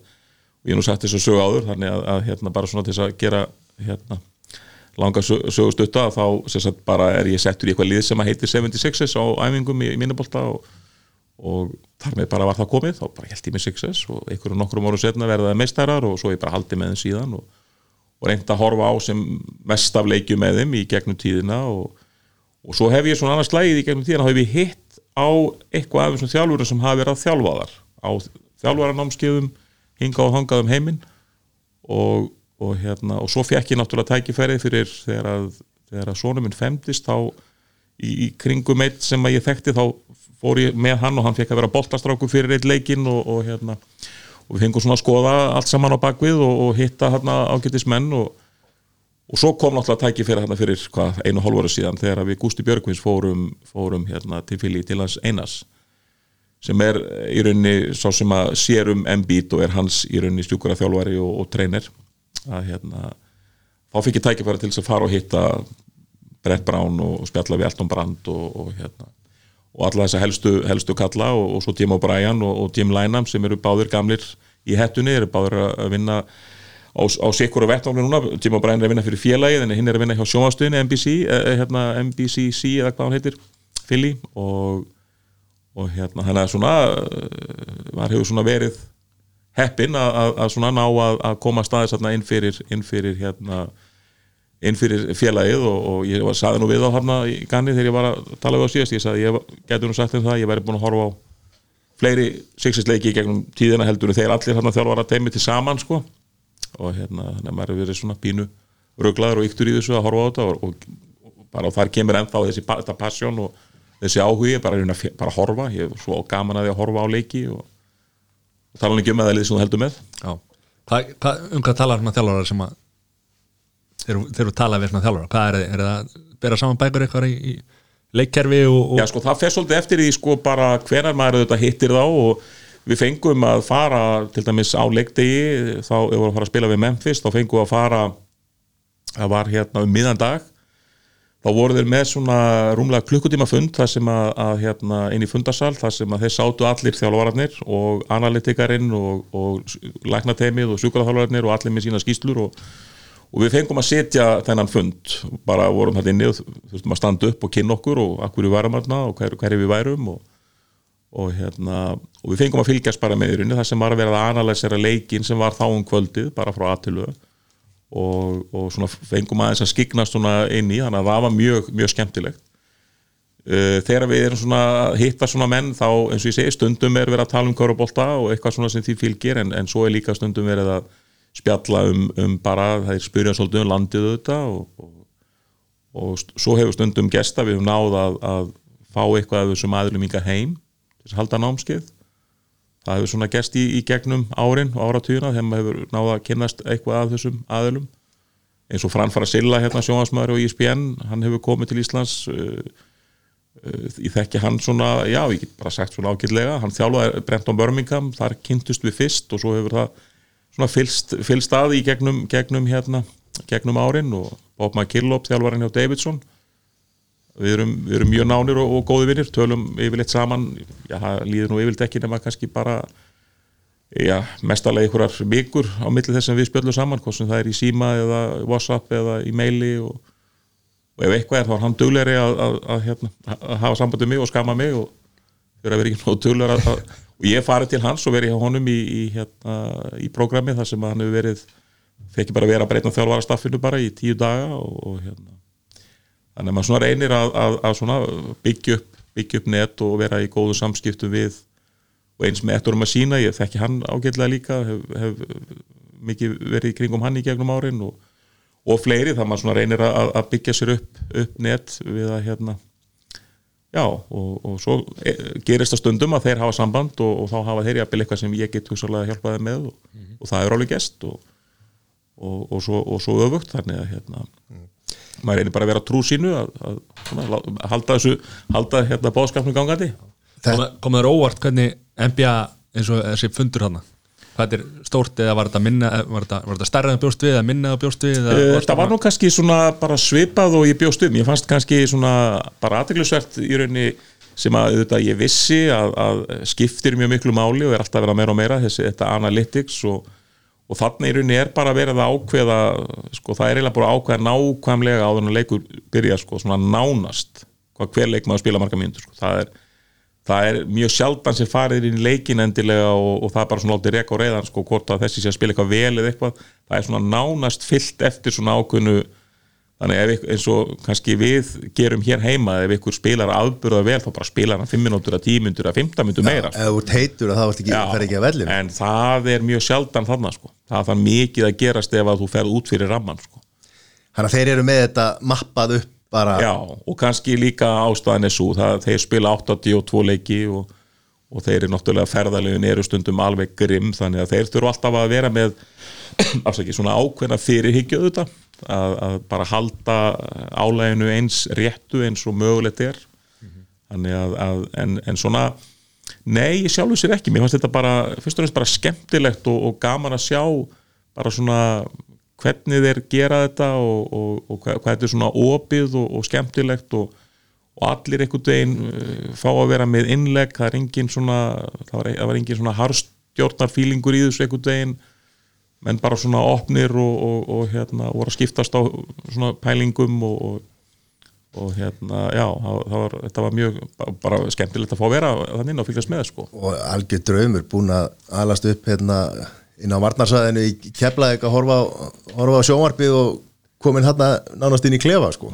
ég nú sagt þess að sögu áður þannig að, að hérna, bara svona til þess að gera hérna, langa sögustutta þá sagt, bara er ég settur í eitthvað lið sem að heitir 76s á æfingum í, í minnubólta og, og þar með bara var það komið þá bara held ég með 6s og einhverjum nokkrum árum setna verðaði meistarar og svo ég bara haldi með þeim síðan og, og reynda að horfa á sem mest af leikju með þeim í gegnum tíðina og, og svo hef ég svona annars slægið í gegnum tíðina þá hef ég hitt á eitthvað af þessum þjálfurum sem hafa verið að þjálfa þar á þjálfaranámskeiðum hinga og hangað um heiminn. Og, og hérna og svo fekk ég náttúrulega tækifæri fyrir þegar að, þegar að sonum minn femdist þá í, í kringum eitt sem að ég þekkti þá fór ég með hann og hann fekk að vera boltastrákur fyrir eitt leikinn og, og hérna og við fengum svona að skoða allt saman á bakvið og, og hitta hérna ágættis menn og, og svo kom náttúrulega tækifæri hérna fyrir hvað, einu og hálf ára síðan þegar við Gústi Björgvins fórum, fórum hérna til fylgi til hans Einars sem er í rauninni sá sem að sér um Embiid og er hans í rauninni stjúkura þjálfari og, og treynir að hérna þá fikk ég tækifæri til þess að fara og hitta Brett Brown og spjalla við Elton Brand og, og hérna. Og alla þessa helstu, helstu kalla og, og svo Jim O'Brien og, Jim Lynam sem eru báðir gamlir í hettunni, eru báðir að vinna á, á sikkur og vettnáfni núna. Jim O'Brien er að vinna fyrir félagið en hinn er að vinna hjá sjónvastuðinni NBC, eh, hérna, NBCC eða hvað hann heitir, Philly. Og og hérna hann er svona var hefur svona verið heppin að, að, að svona ná að, að koma staðis inn fyrir, inn fyrir hérna inn fyrir félagið og, og ég var saði nú við á hérna í ganni þegar ég var að tala við á síðast ég sagði ég getur nú sagt um það ég væri búin að horfa á fleiri sixisleiki gegnum tíðina heldur þeir allir hann þjálfara teimi til saman sko. Og hérna þannig að maður er verið svona pínu ruglaður og yktur í þessu að horfa á þetta og, og, og bara þar kemur ennþá þessi pa- þetta passion og þessi áhugi bara, bara að horfa, ég er svo gaman að því að horfa á leiki og, og tala ekki um að það lið sem þú heldur með. Já. Hvað, hvað, um hvað talar svona þjálfarar sem að þegar þú- þegar þú tala við svona þjálfarar? Hvað er, er það að bera saman bækur eitthvað í, í leikkerfi og, og Já, sko, það fer svolítið eftir því sko bara hvenar maður auðvitað hittir þá og við fengum að fara til dæmis á leikdegi þá við vorum að fara að spila við Memphis þá fengum við að fara það var hérna um miðan dag þá voru þeir með svona rúmlega klukkutíma fund þar sem að, að hérna inn í fundarsal þar sem að þeir sátu allir þjálfararnir og analytikarinn og, og læknateimið og sjúkraþjálfararnir og allir með sína skýslur og og við fengum að setja þennan fund. Bara vorum þetta inni og þurftum að standa upp og kynna okkur og akkur við værum þarna og hver, hverju við værum og, og, hérna, og við fengum að fylgjast bara með í rauninni þar sem var að vera að analysera leikin sem var þá um kvöldið bara frá aðtilu og, og svona fengum aðeins að skiknast svona inn í þannig að það var mjög, mjög skemmtilegt. Uh, þegar við erum svona hitta svona menn þá eins og ég segi stundum er verið að tala um körubólta og eitthvað svona sem því fylgir en, en svo er líka stundum verið að spjalla um, um bara það er spyrja svolítið um landið auðvitað og, og, og svo hefur stundum gesta við höfum náð að, að fá eitthvað af þessum aðlum ykkar heim til þess að halda námskeið það hefur svona gest í, í gegnum árin og áratugina þegar maður hefur náð að kynnast eitthvað af þessum aðlum eins og Franfara Silla hérna sjónvarsmaður og ISBN hann hefur komið til Íslands uh, uh, ég þekki hann svona já, ég get bara sagt svona ágætlega hann þjálfaði Brenton Birmingham, þar kynntust við fyrst og svo hefur það svona fylst, fylst að í gegnum, gegnum hérna, gegnum árin og Bob McKillop þjálfarinn hjá Davidson við erum, við erum mjög nánir og, og góði vinnir, tölum yfirleitt saman. Já, líður nú yfirleitt ekki nema kannski bara já, mestarlega einhverjar vikur á milli þess að við spjöllum saman, hvort sem það er í síma eða Whatsapp eða í maili og, og ef eitthvað er þá er hann duglegri að, að, að, hérna, að hafa sambandi mig og skama mig og vera ekki nóg að, og ég farið til hans og verið hjá honum í, í, hérna, í prógrami þar sem hann hefur verið fekk bara vera að breytna þjálfara staffinu bara í tíu daga og, og hérna þannig að maður svona reynir að, að, að svona byggja upp, byggja upp net og vera í góðu samskiptum við og eins með ettur um að sína, ég þekki hann ágætlega líka, hef, hef mikið verið kringum hann í gegnum árin og, og fleiri, þannig að maður svona reynir að, að byggja sér upp, upp net við að hérna já, og, og svo e, gerist það stundum að þeir hafa samband og, og þá hafa þeir jafnvel eitthvað sem ég get hugsalega að hjálpa þeim með og, og það er alveg gest og, og svo, svo öfugt þannig að hérna maður reynir bara að vera trú sínu að, að, svona, lá- að halda þessu halda hérna bóðskapnum gangandi. Kom- kom þér óvart hvernig NBA eins og þessi fundur hana hvað er stórt eða var þetta minna var þetta, var þetta stærra en bjóst við eða minna en bjóst við eða, Uh, það var nú kannski svona bara svipað og ég bjóst um, ég fannst kannski svona bara aðteglisvert í rauninni sem að auðvitað ég vissi að, að skiptir mjög miklu máli og er alltaf að vera meira og meira þessi þetta analytics og, og þannig í rauninni er bara verið að ákveða sko það er eiginlega bara að ákveða nákvæmlega en að leikur byrja sko svona nánast hvað hver leikmaður spila marga mínútur sko. það er það er mjög sjaldan sem farið inn í leikin endilega og, og það er bara svona látið reka og reyðan sko hvort að þessi sé að spila eitthvað vel eða eitthvað það er svona nánast fyllt eftir svona ákveðnu þannig ef eins og kannski við gerum hér heima ef ykkur spilar afburða vel þá bara spilar hann 5 minútur að 10 minútur að 15 minútur meira ef þú ert heitur að það ekki, fer ekki að vellinu en það er mjög sjaldan þannig sko. það þarf mikið að gerast ef að þú ferð út fyrir ramman sko. Þannig að þeir eru með þetta mappað upp bara Já, og kannski líka ástæðan er svo það, þeir spila 82 leiki og, og þeir eru náttúrulega ferðalegin eru stundum alveg grimm þannig að þeir þurfa alltaf að vera með afsaki, svona ákveðna fyrirhyggju þetta að, að bara halda álæginu eins réttu eins og mögulegt er. Þannig að, að en, en svona nei, ég sjálfu sér ekki, mér fannst þetta bara fyrst og fremst bara skemmtilegt og, og gaman að sjá bara svona hvernig þeir gera þetta og, og, og hvað, þetta er svona opið og skemmtilegt og, og allir einhvern veginn uh, fá að vera með innlegg, það er engin svona það var, það var engin svona harstjórnarfílingur í þessu einhvern veginn menn bara svona opnir og, og hérna voru að skiptast á svona pælingum og og hérna, já, það, það var, þetta var mjög bara skemmtilegt að fá að vera þannig og fylgjast með sko. og algjör draumur búin að alast upp hérna inn á Varnarsæðinu í Keflavík að horfa, á- horfa á sjónvarpið og komin hérna nánast inn í klefa sko.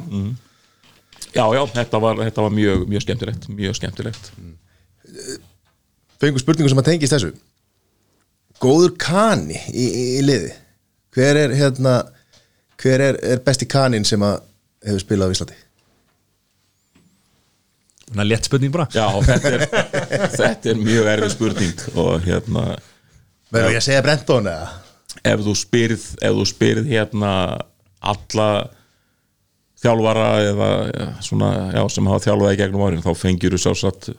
Já, já, þetta var, þetta var mjög, mjög skemmtilegt mjög skemmtilegt. Fengur spurningu sem að tengist þessu. Góður kani í, í, í liði? Hver er hérna hver er, er besti kanin sem að hefur spilað á Íslandi? Þannig að létt spurning bara. Já, þetta er, þetta er mjög erfið spurning og hérna verður ég að segja Brenton eða? ef þú spyrð, ef þú spyrð hérna alla þjálfara eða ja, svona, já, sem hafa þjálfaði gegnum árin þá fengjur þú sásatt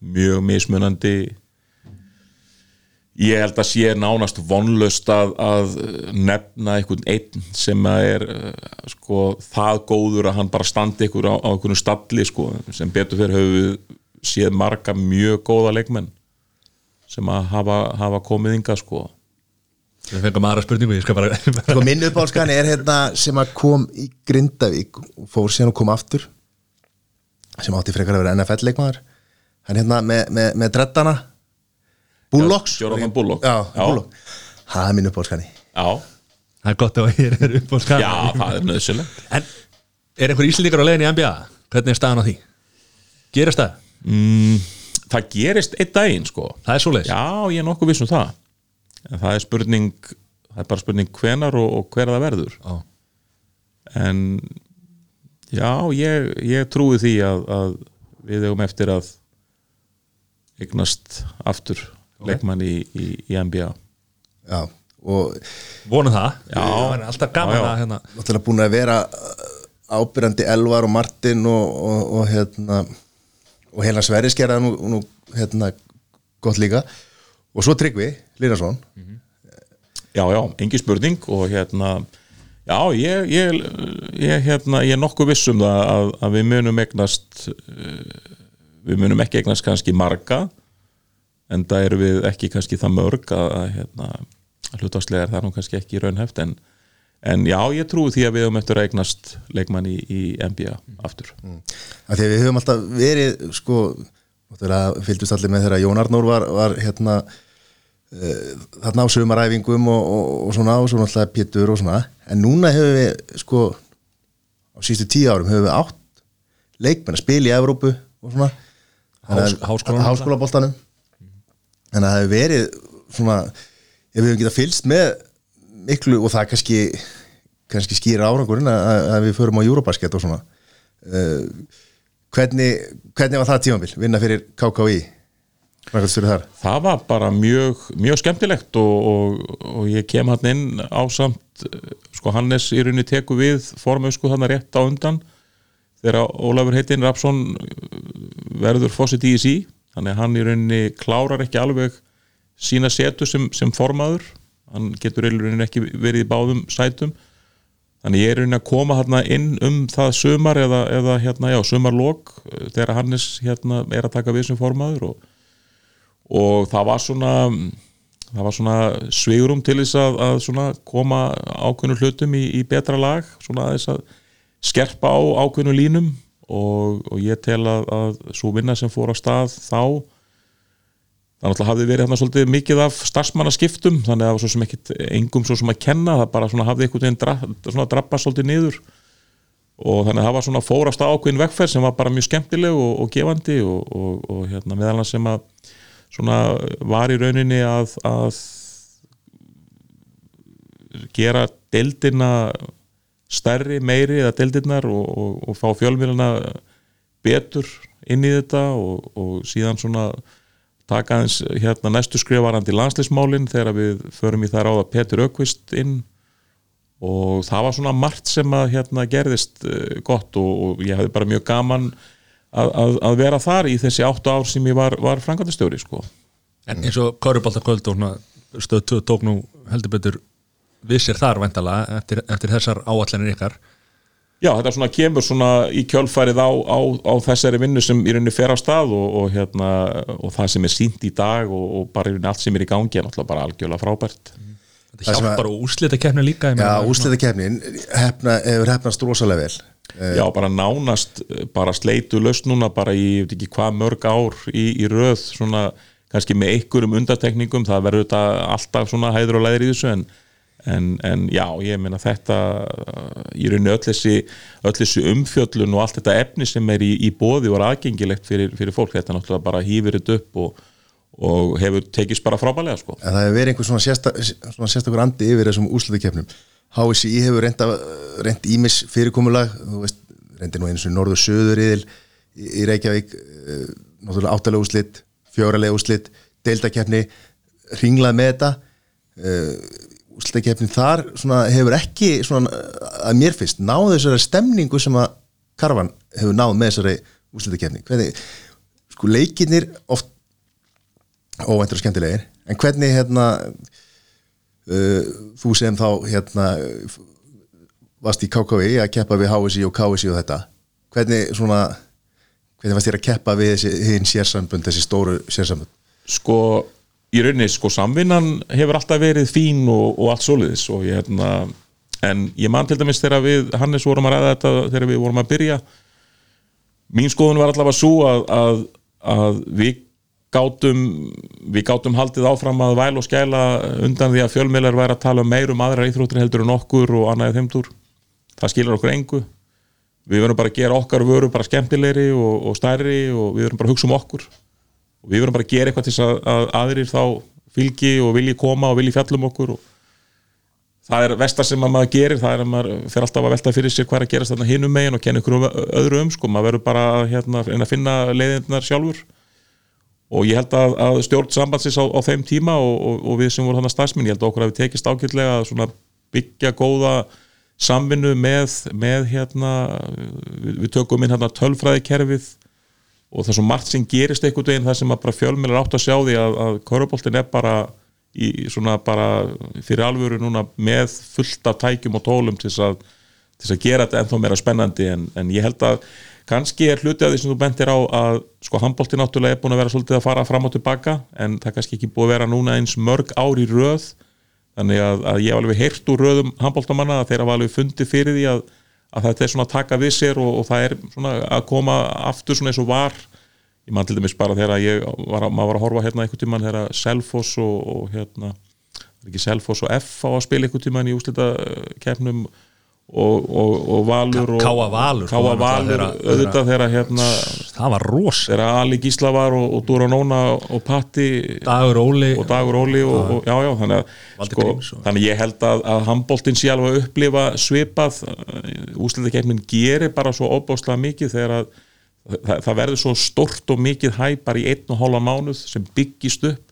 mjög mismunandi ég held að sé nánast vonlust að, að nefna einhvern einn sem er sko það góður að hann bara standi ykkur á, á einhvern stalli sko sem betur fyrir höfu við séð marga mjög góða leikmenn sem að hafa, hafa komið inga sko Við fengum aðra spurningu, ég skal bara sko minn uppáhaldskani er hérna sem að kom í Grindavík og fór síðan og kom aftur sem átti frekar að vera NFL leikmaður hann hérna með, með, með dreddana Bullocks Já, Jonathan Bullock. já, Já. Bullock. það er minn uppáhaldskani Já, Það er gott að ég er upp á skala já, það er nöðsynlegt En er einhver íslendingar á leiðin í NBA? Hvernig er staðan á því? Gerast það? mm, Það gerist einn daginn sko Það er svoleiðis Já, ég er nokkuð viss um það en það er spurning það er bara spurning hvenar og, og hver það verður Já. en já, ég, ég trúi því að, að við eigum eftir að eignast aftur leikmann í, í, í NBA já, og Vonum það Já. Það er alltaf gaman Já, já. að hérna náttúrulega búin að vera ábyrjandi Elvar og Martin og, og, og hérna og hérna Sverris gerða nú, nú hérna gott líka og svo Tryggvi Linarsson. Já, já, engi spurning og hérna já, ég, ég, ég, hérna, ég er nokkuð viss um það að, að við munum eignast eh, við munum ekki eignast kannski marga en það eru við ekki kannski það mörg að, að hérna, hlutastlega er það nú kannski ekki raunhæft en, en já, ég trúi því að við höfum eftir að eignast leikmann í, í NBA aftur. Af því að við höfum alltaf verið sko, náttúrulega fylgdust allir með þegar Jón Arnór var, var hérna uh, þarna á sömaræfingum og, og, og svona og svo náttúrulega Pétur og svona. En núna hefur við sko á sístu tíu árum hefur við átt leikmenn að spila í Evrópu og svona. Hás- háskólaboltanum. En það hefur verið svona ef við höfum getað fylgst með miklu og það kannski kannski skýra árangurinn að, að- að við förum á Eurobasket og svona. Uh, hvernig, hvernig var það tímabil? Vinna fyrir fyrir þar? Það var bara mjög, mjög skemmtilegt og, og, og ég kem hann inn á samt sko Hannes í rauninni teku við formösku þannig rétt á undan. Þegar Ólafur heitinn Rapsson verður fósitt í sí. Þannig að hann í rauninni klárar ekki alveg sína setu sem, sem formaður. Hann getur í rauninni ekki verið í báðum sætum þannig ég er í rauninni að koma hérna inn um það sumar eða, eða hérna, já, sumarlok eh, þegar Hannes hérna er að taka við sem formaður og og það var svona það var svona svigurum til þess að, að svona koma ákveðnu hlutum í, í betra lag svona þess að skerpa á ákveðnu línum og, og ég tel að, að svo vinna sem fór á stað þá þannig að hafði verið hérna svolítið mikið af starfsmannaskiptum þannig að það var svo sem ekkit engum svo sem að kenna það bara svona hafði einhvern veginn dra, svona drappa svolítið niður. Og þannig að það var svona fórast ákveðin vegferð sem var bara mjög skemmtileg og, og gefandi og, og, og hérna meðal annars sem að svona var í rauninni að, að gera deildina stærri, meiri eða deildirnar og, fá fjölmjöluna betur inn í þetta og síðan svona taka aðeins hérna næstu skrifarandi landslismálin þegar við förum í það ráða Petur Ökvist inn og það var svona margt sem að hérna gerðist uh, gott og, og ég hefði bara mjög gaman að, að, að vera þar í þessi áttu ár sem ég var, var frangandastjóri sko. En eins og Köruboltakvöld og svona stöð 2 tók nú heldur betur við sér þar væntalega eftir, eftir þessar áallanir ykkar Já, þetta svona kemur svona í kjölfærið á, á, á þessari vinnu sem í rauninni fer á stað og, og, hérna, og það sem er sínt í dag og, og bara í rauninni allt sem er í gangi er náttúrulega bara algjörlega frábært. Þetta hjálpar og úrslita keppni líka ég Já, meina, úrslita hefna, hefur hefnast rosalega vel. Já, bara nánast bara sleitu löst núna bara í, ég veit ekki hvað mörg ár í, í röð svona kannski með einhverjum undartekningum það verður þetta alltaf svona hæður og læðir í þessu en, en, en já, ég meina þetta í rauninni öll þessi, öll þessi umfjöllun og allt þetta efni sem er í, í bóði og er aðgengilegt fyrir, fyrir fólk, þetta náttúrulega bara hýfir þetta upp og, og hefur tekist bara frábælega sko. En það hefur verið einhver svona, sérsta, svona sérstakur andi yfir þessum úrslutakefnum HSI hefur reynd, ímis fyrirkomulag þú veist, reyndi nú eins og norður söður yðil í, Reykjavík uh, náttúrulega áttalega úrslit, fjóralega úrslit deildakefni, ringlað með þetta úrslutakefnin þar svona, hefur ekki svona, að mér finnst náðu þessari stemningu sem að Karvan hefur náð með þessari úrslutakefni hvernig, sko leikinnir oft óvæntur og skemmtilegir en hvernig hérna uh, þú sem þá hérna varst í KKV að keppa við HSI og KSI og þetta hvernig svona hvernig varst þér að keppa við þessi hinn sérsambund, þessi stóru sérsambund sko í rauninni sko samvinnan hefur alltaf verið fín og, og allt soliðis og ég hérna en ég man til dæmis þegar við Hannes vorum að ræða þetta þegar við vorum að byrja. Mín skoðun var allavega svo að, að, að við gátum við gátum haldið áfram að væl og skæla undan því að fjölmiðlar væri að tala meir um aðra íþróttir heldur en okkur og annaðið þeimtur það skilur okkur engu. Við verðum bara að gera okkar vöru bara skemmtilegri og, og stærri og við verðum bara að hugsa um okkur og við verðum bara að gera eitthvað til að, að aðrir þá fylgi og vilji koma og vilji fjallum okkur og það er vestar sem að maður gerir það er að maður fer alltaf að velta fyrir sér hvað er að gerast þarna hinum megin og kenna ykkur um öðru um sko, maður verður bara hérna, að finna leiðinnar sjálfur. Og ég held að, að stjórn sambandsins á, á þeim tíma og, og, og við sem vorum þannig starfsminn, ég held að okkur að við tekist ákveldlega að byggja góða samvinnu með, með hérna, við, við tökum inn hérna tölfræðikerfið og það er svo margt sem gerist einhvern veginn það sem að bara fjölmjölar átt að sjá því að, að Köruboltin er bara í bara fyrir alvöru núna með fullt af tækjum og tólum til þess að, til að gera þetta ennþá meira spennandi. En, en ég held að kannski er hluti af því sem þú bentir á að sko handbólti náttúrulega er búin að vera svolítið að fara fram og tilbaka en það kannski ekki búið að vera núna eins mörg ár í röð. Þannig að, að ég hef alveg heyrt úr röðum handbóltamanna að þeir hafa alveg fundið fyrir því að, að þetta er svona að taka við sér og, og það er svona að koma aftur svona eins og var. Ég man til dæmis bara þegar ég var, maður var að horfa hérna einhvern tíman þegar Selfoss og, og hérna, ekki Selfoss og F á að spila einhvern tíman í úslita kefnum og, og, og Valur og Káa Valur Káa Valur, auðvitað þegar hérna það var ros þegar Ali Gísla var og, Dúra Nóna og Patti Dagur Óli. og Dagur Óli og, já. já þannig að, sko, þannig ég held að, að handbóltinn sé alveg að upplifa svipað úsliðakefnin gerir bara svo óbáslega mikið þegar að það, það verður svo stort og mikið hæpar í einn og hálfa mánuð sem byggist upp.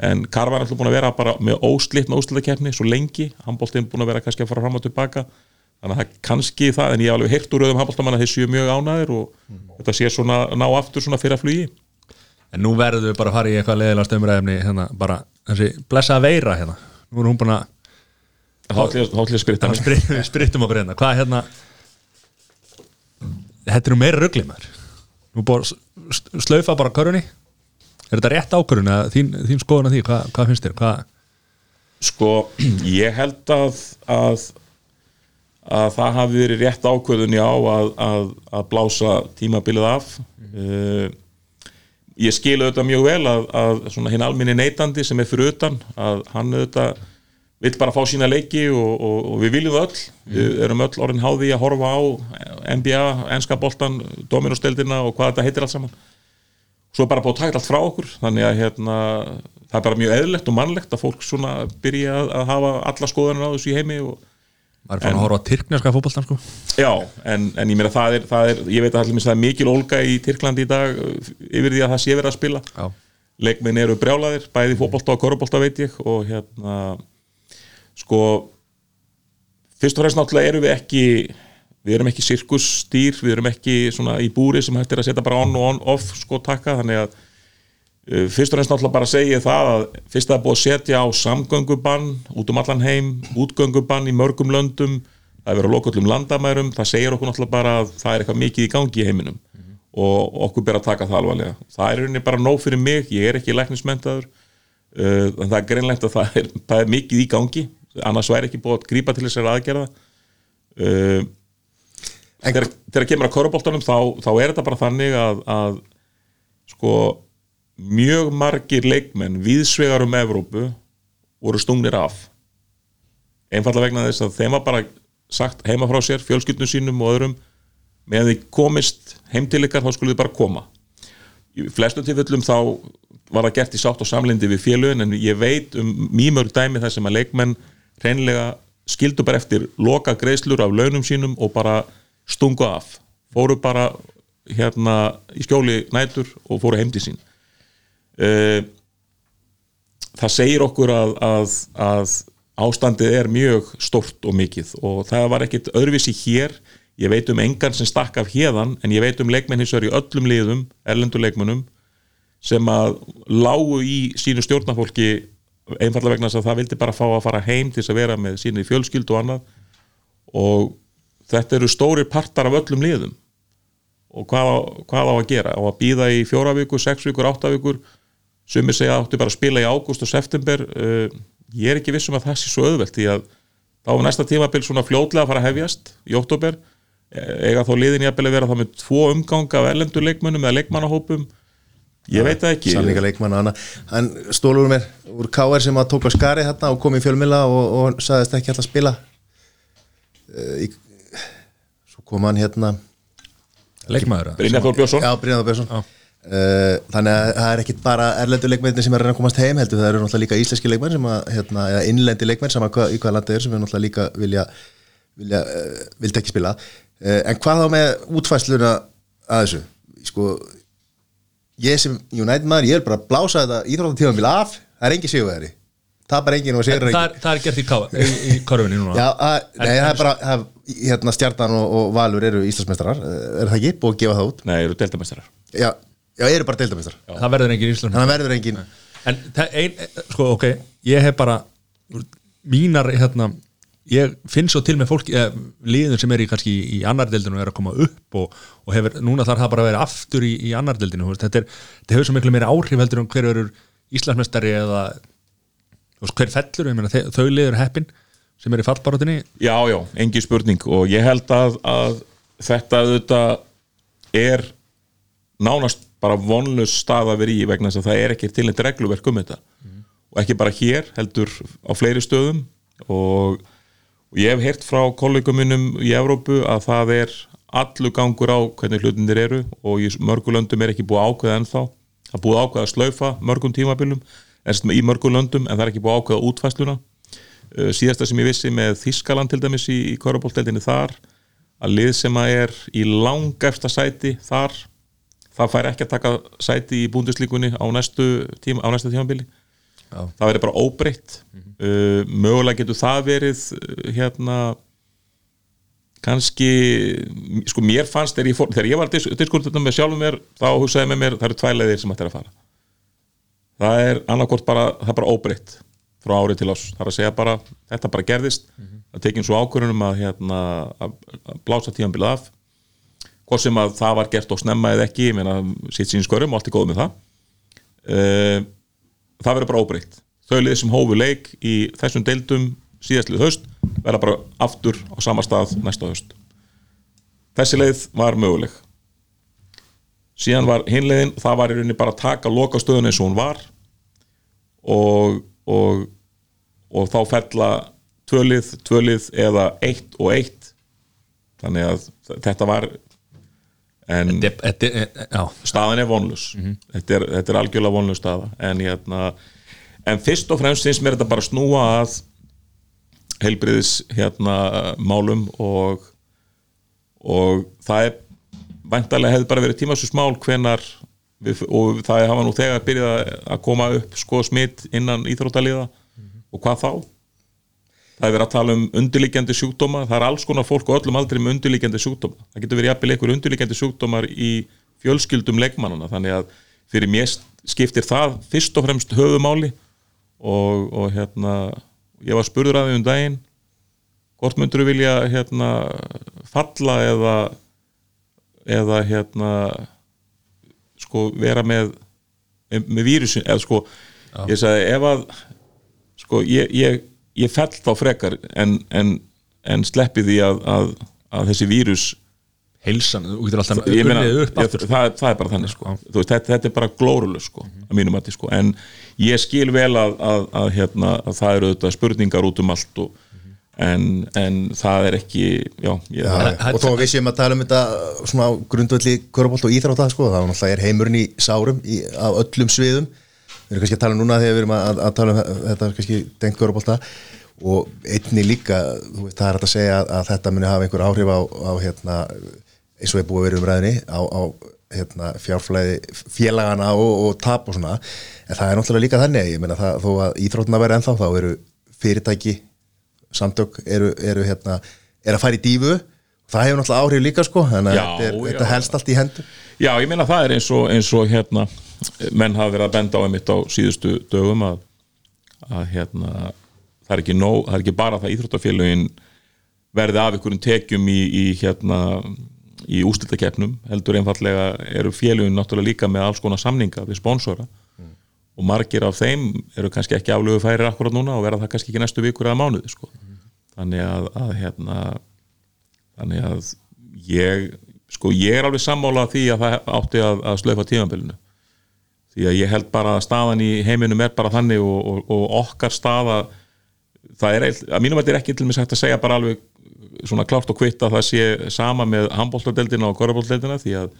En Karvar er alltaf búin að vera bara með óslitna úsliðakefni svo lengi, handbóltinn er búin að vera kannski að fara fram og tilbaka þannig að það kannski það, en ég hef alveg heilt úr auðum handbóltamann að þeir séu mjög ánæðir og mm. þetta sé svona ná aftur svona fyrir að flugi En nú verður við bara að fara í eitthvað leðilegast umræðumni hérna bara, þessi blessa veira hérna, nú er hún búin að Hátlið spritta Við sprittum okkur hérna, hvað hérna Þetta er nú meira ruggli maður Nú búin slaufa bara körunni Er þetta rétt ákvörun eða þín, þín skoðun að því, hvað, hvað finnst þér? Hvað? Sko, ég held að, að að það hafi verið rétt ákvöðun já að, að, að blása tímabilið af mm. uh, ég skilu þetta mjög vel að, að hinn alminni neytandi sem er fyrir utan að hann auðvitað vill bara fá sína leiki og, og, og við viljum öll mm. við erum öll orðin háði að horfa á NBA, enska boltan, dominostildina og hvað þetta heitir allt saman svo er bara búið að taka allt frá okkur þannig að hérna, það er bara mjög eðlegt og mannlegt að fólk svona byrja að hafa alla skoðanir á þessu í heimi og maður er fann að horfa á tyrkneska fókbaltan sko já, en, en ég meina það er, það er ég veit að það er mikil ólga í Tyrklandi í dag yfir því að það sé verið að spila já. leikminn eru brjálaðir bæði fókbalta og korubólta veit ég og hérna sko fyrst og fremst náttúrulega eru við ekki við erum ekki sirkusstýr við erum ekki svona í búri sem hægt er að setja bara on og on off sko takka þannig að Uh, fyrst og reynst náttúrulega bara segja það að fyrst að það er búið að setja á samgöngubann út um allan heim, útgöngubann í mörgum löndum, það er verið að loka öllum landamærum, það segir okkur náttúrulega bara að það er eitthvað mikið í gangi í heiminum mm -hmm. og okkur ber að taka það alvarlega það er rauninni bara nóg fyrir mig, ég er ekki læknismentaður uh, en það er greinlegt að það er, það er mikið í gangi annars væri ekki búið að grípa til þessari aðgerða uh, þegar, þegar kemur að korubóltanum þá, þá er þetta bara þannig að, að sko mjög margir leikmenn viðsvegar um Evrópu voru stungnir af. Einfalla vegna þess að þeim var bara sagt heima frá sér, fjölskyldnum sínum og öðrum með því komist heim til ykkar þá skulle þið bara koma. Í flestu tilfellum þá var það gert í sátt og samlindi við félögin en ég veit um mýmörg dæmi sem að leikmenn reynlega skildu bara eftir loka greiðslur af launum sínum og bara stungu af. Fóru bara hérna í skjóli nætur og fóru heim til sín það segir okkur að, að, að ástandið er mjög stort og mikið og það var ekkit öðruvísi hér. Ég veit um engan sem stakk af hérðan en ég veit um leikmenn hins vegar í öllum liðum erlendu leikmennum sem að lágu í sínu stjórnafólki einfallega vegna þess að það vildi bara fá að fara heim til þess að vera með sínu fjölskyld og annað. Og þetta eru stórir partar af öllum liðum. Og hvað, á- hvað á að gera? Á að býða í fjóra vikur, sex vikur, átta vikur sumir segja að áttu bara að spila í ágúst og september. Uh, ég er ekki viss um að það sé svo auðvelt því að þá er næsta tímabil svona fljótlega að fara að hefjast í oktober eiga þá liðin jafnvel að vera þá með tvo umganga af erlendur leikmönnum eða leikmannahópum. Ég veit það ekki. samlinga leikmann og annað. Hann stólur mér úr KR sem að tók á skari hérna og kom í fjölmila og, og sagðist ekki alltaf að spila. Uh, í, svo kom hann hérna. Leikmaður Brynjar Þór Björnsson uh, þannig að það er ekkit bara erlendu leikmenn sem er að reyna að komast heim heldur það eru náttúrulega líka íslenski leikmenn sem að hérna, eða innlendi leikmenn sem að hva, í hvaða landi er sem er náttúrulega líka vilja vilja, uh, vildi ekki spila. Uh, en hvað þá með útfæsluna að þessu? Sko ég sem United maður, ég er bara að blása þetta íþróttatífambil af, það er engin sigurveri tapar engin og sigur það, engin það er gert í, í, í korfinni núna. Já, að, nei, það er bara það, hérna, stjarnan og, og Valur eru Íslandsmeistarar er það ekki, búið að gefa það út? Nei, eru deltamestrar já, já eru bara deildameistarar það verður engin í Ísland þannig að verður engin en það ein, sko ok ég hef bara mínar hérna ég finn svo til með fólk eh, liðin sem er í kannski í, annar deildinu og er að koma upp og, og hefur, núna þarf það bara að vera aftur í, í annar deildinu þetta, er, þetta hefur svo miklu meira áhrif heldur um hver verður Íslandsmeistari eða þú veist, hver fellur, ég meina þe- þau liður heppin sem er í fallbarátinni Já, já, engin spurning og ég held að, að þetta auðvitað er nánast bara vonlaus stað að vera í vegna þess að það er ekki til eitt regluverk um þetta. Og ekki bara hér, heldur á fleiri stöðum. Og, og ég hef heyrt frá kollegum minnum í Evrópu að það er allur gangur á hvernig hlutinir eru. Og í mörgulöndum er ekki búið ákveða ennþá. Það er búið ákveða að slaufa mörgum tímabilum en í mörgulöndum en það er ekki búið ákveða útfæsluna Uh, síðasta sem ég vissi með Þískaland til dæmis í, í korfbólteldinni þar að lið sem að er í langefsta sæti þar það fær ekki að taka sæti í búndislíkunni á næstu tíma, á næsta tímabili. Já. það verður bara óbreytt. Uh, mögulega getur það verið uh, hérna kannski sko mér fannst þegar ég, fór, þegar ég var að diskur þetta með sjálfum mér þá hugsaði með mér það eru tvær leiðir sem ætti að fara. Það er annarkvort bara, það er bara óbreytt frá ári til ás, það er að segja bara þetta bara gerðist, það tekinn svo ákvörunum að, hérna, að, að blása tíðanbíl af hvort sem að það var gert og snemma eða ekki, ég meina sitt sín skörum og allt er góð með það. Uh, það verður bara óbreytt. Þau liðið sem hófu leik í þessum deildum síðastlið haust verða bara aftur á sama stað næsta haust. Þessi leið var möguleg. Síðan var hinleiðin það var í rauninni bara að taka loka stöðun eins og hún var og, og, og þá fella tvölið, tvölið eða eitt og eitt. Þannig að þetta var en Þetta- þetta er- já, staðan er vonlus þetta, er, þetta er algjörlega vonlus staða. En, hérna, en fyrst og fremst finnst mér þetta bara snúa að heilbriðis hérna, málum og, og það er væntalega hefði bara verið tímasins mál hvenar við, og það hafa nú þegar byrjað að koma upp sko smitt innan íþróttaliða. Og hvað þá það er verið að tala um undirliggjandi sjúkdóma. Það er alls konar fólk og öllum aldrei með undirliggjandi sjúkdóma. Það getur verið jafnvel einhver undirliggjandi sjúkdómar í fjölskyldum leikmannana þannig að fyrir mér skiptir það fyrst og fremst höfumáli. Og, og hérna ég var spurður að því um daginn hvort myndur vilja hérna falla eða eða hérna sko vera með með vírusin, eða sko ég sagði ef að sko ég, ég, ég fell þá frekar en, en, en sleppi því að, að, að þessi vírus heilsan, þú getur alltaf unnið upp ég, aftur það, það er bara þannig sko. Þú veist, þetta, þetta er bara glórulega sko, að mínum mati sko. en ég skil vel að, að, að, hérna, að það eru auðvitað spurningar út um allt og, en, en það er ekki já, ég, Já, En- og þó að við séum að tala um þetta svona grundvöldi körubólt og íþrótta sko, þá náttúrulega er heimurinn í sárum í, á öllum sviðum við erum kannski að tala núna þegar við erum að, að tala um þetta kannski tengt körubólta og einni líka, þú veist, það er hægt að segja að, að þetta muni hafa einhver áhrif á, á hérna, eins og er búið að vera umræðinni á, á hérna, fjárflæði félagana og, og tap og svona. En það er náttúrulega líka þannig, ég meina það, þó að íþróttina verði ennþá, þá eru fyrirtæki samtök eru, eru hérna, er að fara í dífu það hefur náttúrulega áhrif líka sko þannig að þetta, þetta helst allt í hendur. Já, ég meina það er eins og, eins og hérna, menn hafa verið að benda á einmitt á síðustu dögum að, að hérna, það er nóg, það er ekki bara það íþróttafélögin verði af einhverjum tekjum í, í hérna í ústildakeppnum, heldur einfallega eru félögin náttúrulega líka með alls konar samninga við sponsora og margir af þeim eru kannski ekki aflögu færir akkurat núna og verða það kannski ekki næstu vikur eða mánuði sko. þannig að, að hérna þannig að ég sko ég er alveg sammála því að það átti að, að slöfa tímabilinu því að ég held bara að staðan í heiminum er bara þannig og, og, og okkar staða það er, að mínum þetta er ekki til mig sagt að segja bara alveg svona klárt og kvitt að það sé sama með handbóltadeldina og korraboltadeldina því að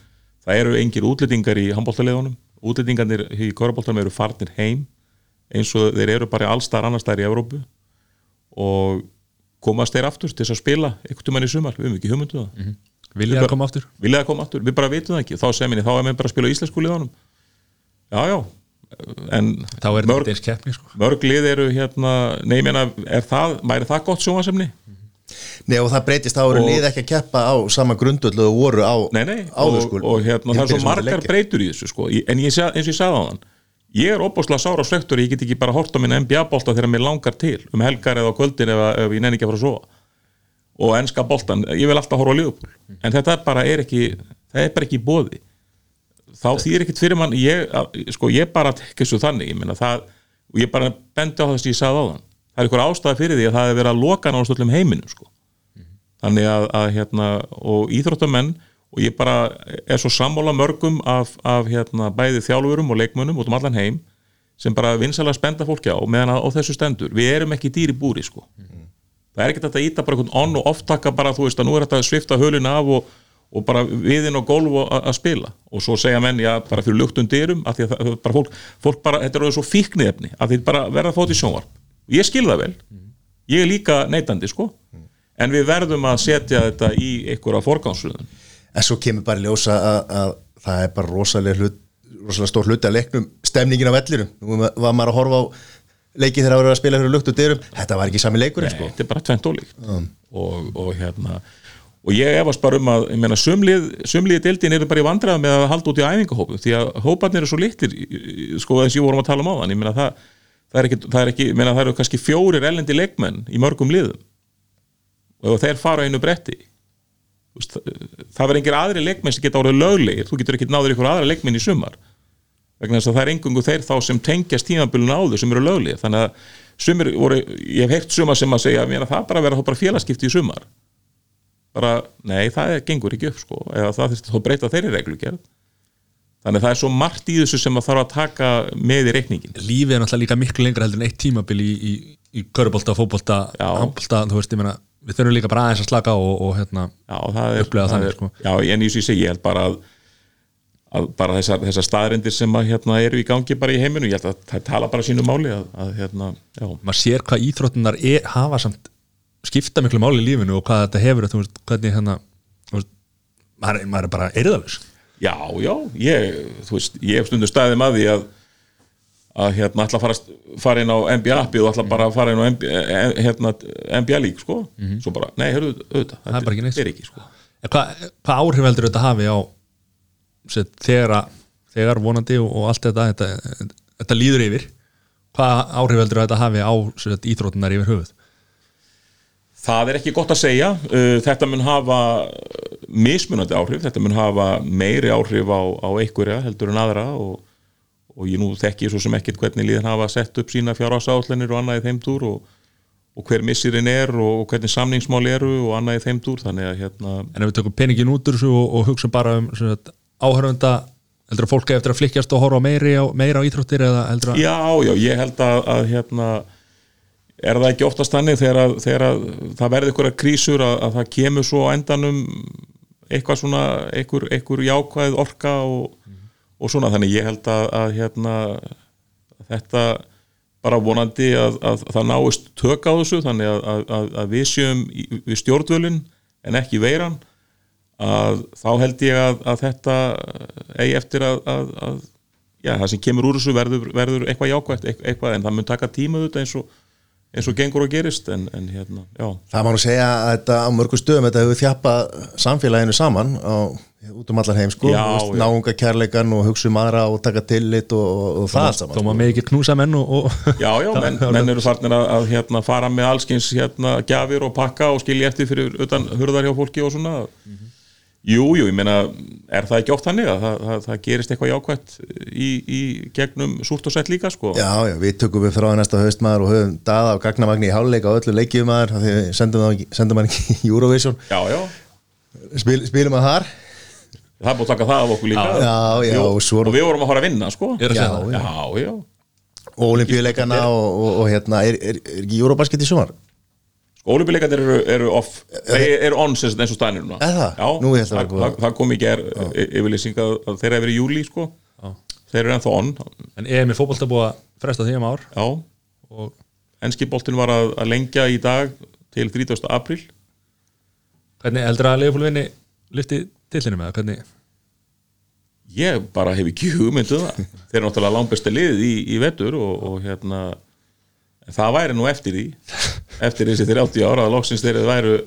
það eru engir útlendingar í handbóltaleðunum útlendingarnir í korraboltanum eru farnir heim eins og þeir eru bara allstar annars þær í Evrópu og komast þeir aftur til þess að spila einhvern tímann í sumar, við höfum ekki hugmyndu það. Viljið að koma aftur? vilja það koma aftur, við bara vitum það ekki. Þá minni, þá er mér bara að spila í íslensku liðanum já, já. En Þá er mörg, þetta eins keppni sko. mörg lið eru hérna meina, er það, væri það gott sjónvasemni? Nei og það breytist. Þá eru Og- lið ekki að keppa á sama grundvöldu og voru á Nei, nei, áður og, sko. og hérna, það er svo margar breytur í þessu sko. En ég, eins og ég sagði á þann ég er opbúslega sára og svektur, ég get ekki bara hort á minna NBA-bolta þegar mér langar til um helgar eða kvöldin ef, ef ég nenni ekki að fara að sofa. Og enska boltan, ég vil alltaf horfa á Liverpool. En þetta er bara er ekki það er bara ekki bóði þá þýr ekkit fyrir mann ég, sko, ég bara tekja þessu þannig ég, meina, það, og ég bara bendi á þess að ég sagði á þann það er einhver ástæða fyrir því að það er verið að loka náttúrulega heiminum sko. Þannig að, að hérna, og íþróttamenn og ég bara er svo sammála mörgum af, af hérna, bæði þjálfurum og leikmönnum út um allan heim sem bara vinsalega spenda fólki á meðan á þessu stendur, við erum ekki dýri búri sko, það er ekki þetta að íta bara on og ofttaka bara, þú veist að nú er þetta að svifta höluna af og, og bara viðinn og gólf að spila. Og svo segja menn, já, bara fyrir luktun dyrum af því að það, bara fólk, fólk bara, þetta er orðið svo fíknið efni, að því bara verða að fóta í sjónvarp. Ég skil það vel, ég er líka neytandi sko, en við verðum að setja þetta í einhverja forgánsröðun En svo kemur bara ljósa að, að það er bara rosalega, hlut, rosalega stór hluti að leiknum stemningin á vellinum. Nú var maður að horfa á leiki þegar það var að spila fyrir lukt og dyrum. Þetta var ekki sami leikurinn sko og, ég efast bara um að, ég meina, sumlið sumlið dildin eru bara í vandræða með að halda út í æfingahópum því að hóparnir eru svo litlir sko þess að ég vorum að tala um á þann ég meina það, það er ekki, það er ekki ég meina það eru kannski fjórir ellendi leikmenn í mörgum liðum. Og þeir fara á einu bretti. Það, verður engir aðri leikmenn sem geta orðið löglegir, þú getur ekki náður ykkur aðra leikmenn í sumar. Vegna þess að það er engungu þeir þá sem tengjast tímabilinu áður sem eru löglegir. Þannig að sumir voru, ég hef heyrt suma sem að segja að það bara vera þá bara félagskipti í sumar bara, nei, það er, gengur ekki upp sko, eða það þurfti þá breyta þeirri reglugerð þannig að það er svo margt í þessu sem að þarf að taka með í reikningin Lífið er náttúrulega líka miklu lengra heldur en eitt tímabil í, í, í körubólta, fótbolta, Já. handbolta þú veist, ég meina, við þurfum líka bara aðeins að slaka og, og hérna, það er, það þannig, sko. Já, en ég segi, ég held bara að, að bara þessar, þessar staðrendir sem að hérna eru í gangi bara í heiminu, ég held að það tala bara sínu máli að, að hérna, já, maður sér hvað íþróttunar er, hafa samt skipta miklu máli í lífinu og hvað þetta hefur þú veist, hvernig hérna maður, maður er bara eyrðalus já, já ég, þú veist, ég hef stundu staðið með því að að hérna ætla að fara, fara inn á NBA appið og ætla bara að fara inn á NBA, eh, hérna, NBA lík, sko. Svo bara, nei, hörðu, auðvitað, Mhm. er ekki þetta er ekki, sko. Hvað, hvað áhrif heldur þetta hafi á set, þegar, þegar vonandi og, og allt þetta, þetta þetta líður yfir hvað áhrif heldur þetta hafi á set, íþróttunar yfir höfuð Það er ekki gott að segja, uh, þetta mun hafa mismunandi áhrif, þetta mun hafa meiri áhrif á, á einhverja heldur en aðra og, og ég nú þekki svo sem ekkit hvernig líðan hafa sett upp sína fjárhásáallinir og annað í þeim túr og, og hver missirinn er og hvernig samningsmál eru og annað í þeim túr, þannig að hérna, en ef við tökum peningin út úr þessu og, og hugsa bara um set, áhörfunda heldur að fólk eftir að flikkjast og horfa meiri á, meira á íþróttir eða heldur að já, já, ég held að, að hérna, er það ekki oftast þannig þegar, að, þegar að það verði ykkur krísur að, að það kemur svo á endanum eitthvað svona einhver, einhver jákvæð orka og, og svona? Þannig ég held að, að hérna þetta bara vonandi að, að það náist tök á þessu þannig að, að, að við séum við stjórnvölin en ekki veiran að þá held ég að, að þetta eigi eftir að, að, að já, það sem kemur úr þessu verður, verður eitthvað jákvægt eitthvað, en það mun taka tíma þetta eins og, eins og gengur og gerist en, en hérna, já. Það má nú segja að þetta á mörgum stöðum þetta hefur þjappað samfélaginu saman á, út um allar heim sko. Já, Þú veist, já. náunga kærleikan og hugsa um aðra og taka tillit og, og, og það allt saman maður með ekki knúsa menn og, og Já, já, menn, menn eru farnir að, að hérna, fara með allskins hérna, gjafir og pakka og skilja eftir fyrir utan hurðar hjá fólki og svona Jú, jú, ég meina er það ekki oft þannig að það, það, það gerist eitthvað jákvætt í, í gegnum súrt og sett líka sko? Já, já, við tökum við frá næsta haustmaður og höfum daða og gagnamagni í háluleika á öllu leikjum maður því við sendum, það, ekki- sendum hann ekki í Eurovision. Já, já, Spil, spilum að þar. Það er búið að taka það af okkur líka. Já, já, Jú, og svo og við vorum að fara að vinna sko. Já, já, já. og olimpíuleikana og, og, og hérna, er, er, er ekki Eurobasket í sumar? Ólimpíuleikarnir eru, eru off Þeir eru on eins og stænir núna. Er það? Já, Nú, ég ætla að það, vera það, það kom í ger yfirlýsing að, þeir eru verið í júli sko. Já. Þeir eru ennþá on. En EM í fótbolta búið að fresta því um ár. Já, og enski boltin var að, að lengja í dag til 30. apríl. Hvernig heldur að Leifúl vinni lyfti tillinu með það, hvernig? Ég bara hef ekki hugmyndu það. Þeir eru náttúrulega langbæsti liðið í, í vetur og, og hérna en það væri nú eftir því eftir þessi 30 ára að loksins þeir væru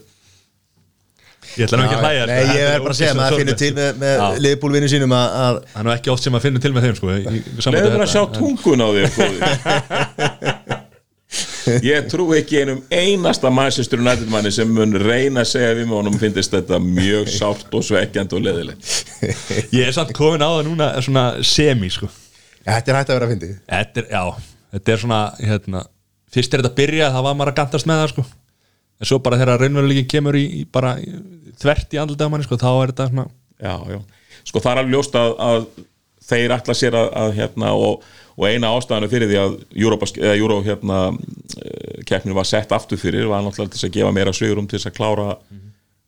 Ég ætla nú ekki að hlæja Nei, ég er bara að segja, maður finnur til með, með Já. liðbúlvinni sínum að, að Það er nú ekki oft sem að finna til með þeim sko, í, í Leður að sjá tungun á þér. Ég trú ekki einum einasta Manchester United manni sem mun reyna að segja við mig honum finnist þetta mjög sárt og svekkjand og leðilegt Ég er samt komin á það núna svona semi sko. þetta er hægt að vera að fyndi Þetta er, já, þetta er svona hérna, fyrst er þetta að byrja það var maður að gantast með það sko. en svo bara þegar raunveruleikin kemur í, í bara í, þvert í andlita á manni sko, þá er þetta svona Já, já, sko það er alveg ljóst að, að þeir ætla sér að, að hérna, og, og eina ástæðanu fyrir því að eða Euro hérna, eh, keppnin var sett aftur fyrir var náttúrulega til þess að gefa meira svigurum til þess að klára,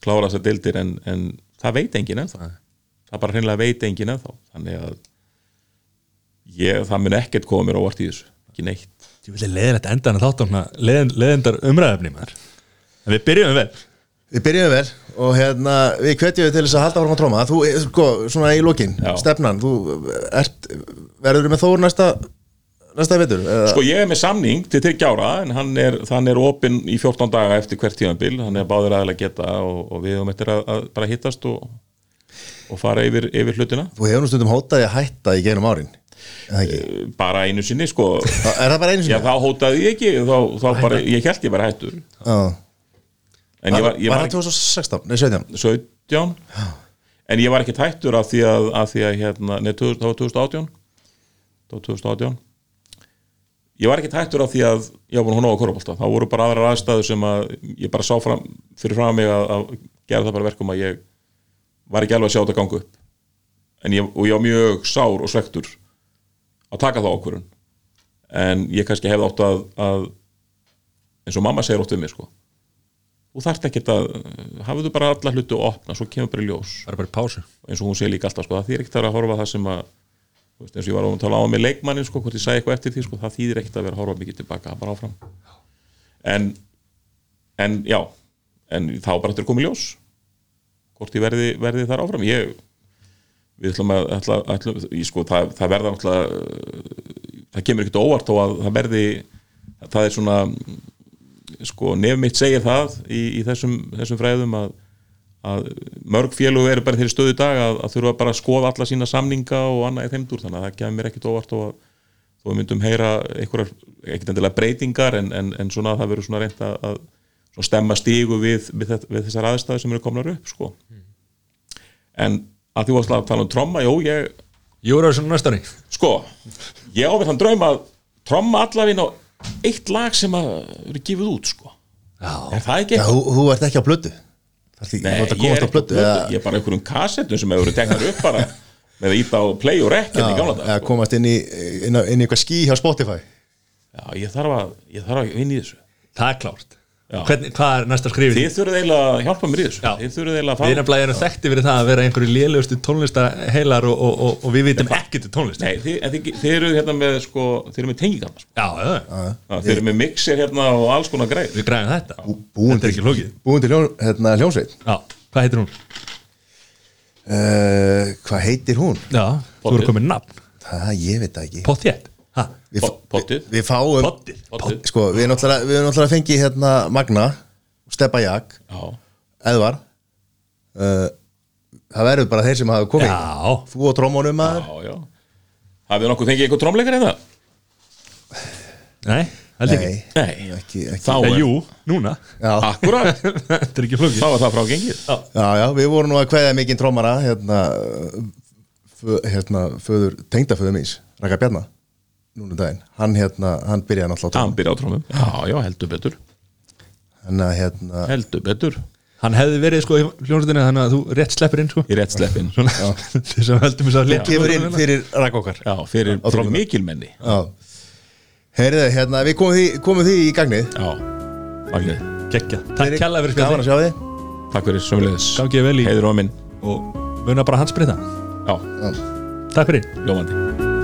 klára þessar deildir en, en það veit enginn ennþá. Það bara hreinlega veit enginn ennþá. Þannig að ég, það mun ekkert koma mér óvart í þessu. Ekki neitt ég vil leiðin þetta enda en þátt um leiðin, leiðindar umræðefni maður en við byrjum vel Við byrjum vel og hérna, við hvetjum við til þess að halda áfram að tróma Þú, sko, svona í lokin, Já. stefnan Þú ert, verður með Þór næsta næsta vetur? eða- Sko ég er með samning til 30 ára en hann er, hann er opinn í 14 daga eftir hvert tíðanbíl, hann er báður aðeins geta og, og við höfum eftir að, að bara hittast og, og fara yfir, yfir hlutina Þú hefur nú stundum hótaði að hætta í gegnum árin? Bara einu sinni sko. Er það bara einu Já sinni? þá hótaði ég ekki þá, þá bara, ég held ég var hættur. Já. en ég var, ég Var var það 2016? Nei, 17 17 en ég var ekki hættur af því að, af því að hérna, nei, 2000 það var 2018 það var 2018 ég var ekki hættur af því að ég var búin að hóna á korfbólta þá voru bara aðrar aðstæður sem að ég bara sá fram, fyrir fram mig að, að gera það bara verkum að ég var ekki alveg að sjá þetta ganga upp. En ég, og ég var mjög sár og svektur að taka það ákvörun en ég kannski hefði átt að, að eins og mamma segir ótt við mig sko þú þarft ekkert að hafðu bara alla hluti að opna, svo kemur bara í ljós. Er bara í eins og hún segir líka alltaf sko, það þýðir ekkert að horfa það sem að veist, eins og ég var að tala á með leikmannin sko, hvort ég sagði eitthvað eftir því, sko, það þýðir ekkert að vera að horfa mikið tilbaka, bara áfram. En, en já en þá bara að koma í ljós hvort ég verði, verði þar áfram. Ég við ætlum að ætla, ég, sko, það, það verða náttúrulega það kemur ekkert óvart og að það verði það er svona sko, nefn mitt segir það í, í þessum, þessum fræðum að, að mörg félög eru bara þeirri stöðu dag að, að þurfa bara að skoða alla sína samninga og annað í þeim dúr þannig að það kemur mér ekkert óvart og þó við myndum heyra einhverjar, ekkert endilega breytingar en, en, en svona að það verður svona reynt að, að svona stemma stígu við, við, við þessar aðstæður sem eru komnar upp sko. en að því varst að tala um tromma, jú, ég Júraðursson næstari sko, ég á við þann draum að tromma allavinn á eitt lag sem að eru gefið út sko. já, er það ekki? Já, þú, þú ert ekki á blödu Nei, ekki að ég er, komast á ekki blödu eða- ég er bara einhverjum kassettum sem hefur verið teknar upp bara með að íta á play og rekk hérna í gamla eða dag sko. komast inn í, inn, á- inn í eitthvað skí hjá Spotify. Já, ég þarf að, ég þarf að vinna í þessu. Það er klárt. Hvernig, hvað er næsta skrifið? Þið þurfið eiginlega að hjálpa mér í þessu. Þið þurfið eiginlega að Við fá nefnilega erum þekkti fyrir það að vera einhverju lélugustu tónlistaheilar og, og, og, og við vitum ekkert um tónlist. Nei, þið, en þið, þið eru hérna með sko, þið eru með tengingarna sko. Já, já, já, Þið eru með mixir hérna og alls konar greið við græðum þetta. Búin Þetta er ekki flókið. búin til hljón, hérna, hljónsveit Já, hvað heitir hún? uh, hvað heitir hún? Já, þú eru komið nafn. Það við, Po- pottið. við fáum Pottið Pottið. sko, við erum náttúrulega, við erum náttúrulega fengið hérna Magna, Steppa Jak Já, Eðvar uh, það verður bara þeir sem hafa komið. Já, þú og trómónum maður. Já, já. Hafið nokkuð fengið eitthvað trómleikar hérna? nei, held ekki. Nei, Nei, ekki, ekki. þá Eh, er Jú, núna. Já, Akkurat, Þetta er ekki flókið. Þá er það frá gengið já, já, við vorum nú að kveðja mikinn trómara hérna, hérna föður, tengdaföður míns, Raka Bjarna núna um daginn, hann hérna hann byrjaði náttúrulega á Hann trómum byrja á trómum Já, já, heldur betur. Hann að hérna, Heldur betur. Hann hefði verið sko í hljónsutinu þannig að þú rétt sleppir inn sko. Í rétt sleppin Svona, þess að höldum þess að létt kemur inn fyrir Raka okkar. Já, fyrir, fyrir mikilmenni. Já. Heyrðu, hérna, við komum því, komum því í gagnið. Já, magnið Gekja, takk kjalla fyrir Gaman að sjá þið Takk fyrir sömulegis Gangið vel í Heiður á minn. Og muna bara hansbreyta Já, Já. Takk fyrir. Ljómandi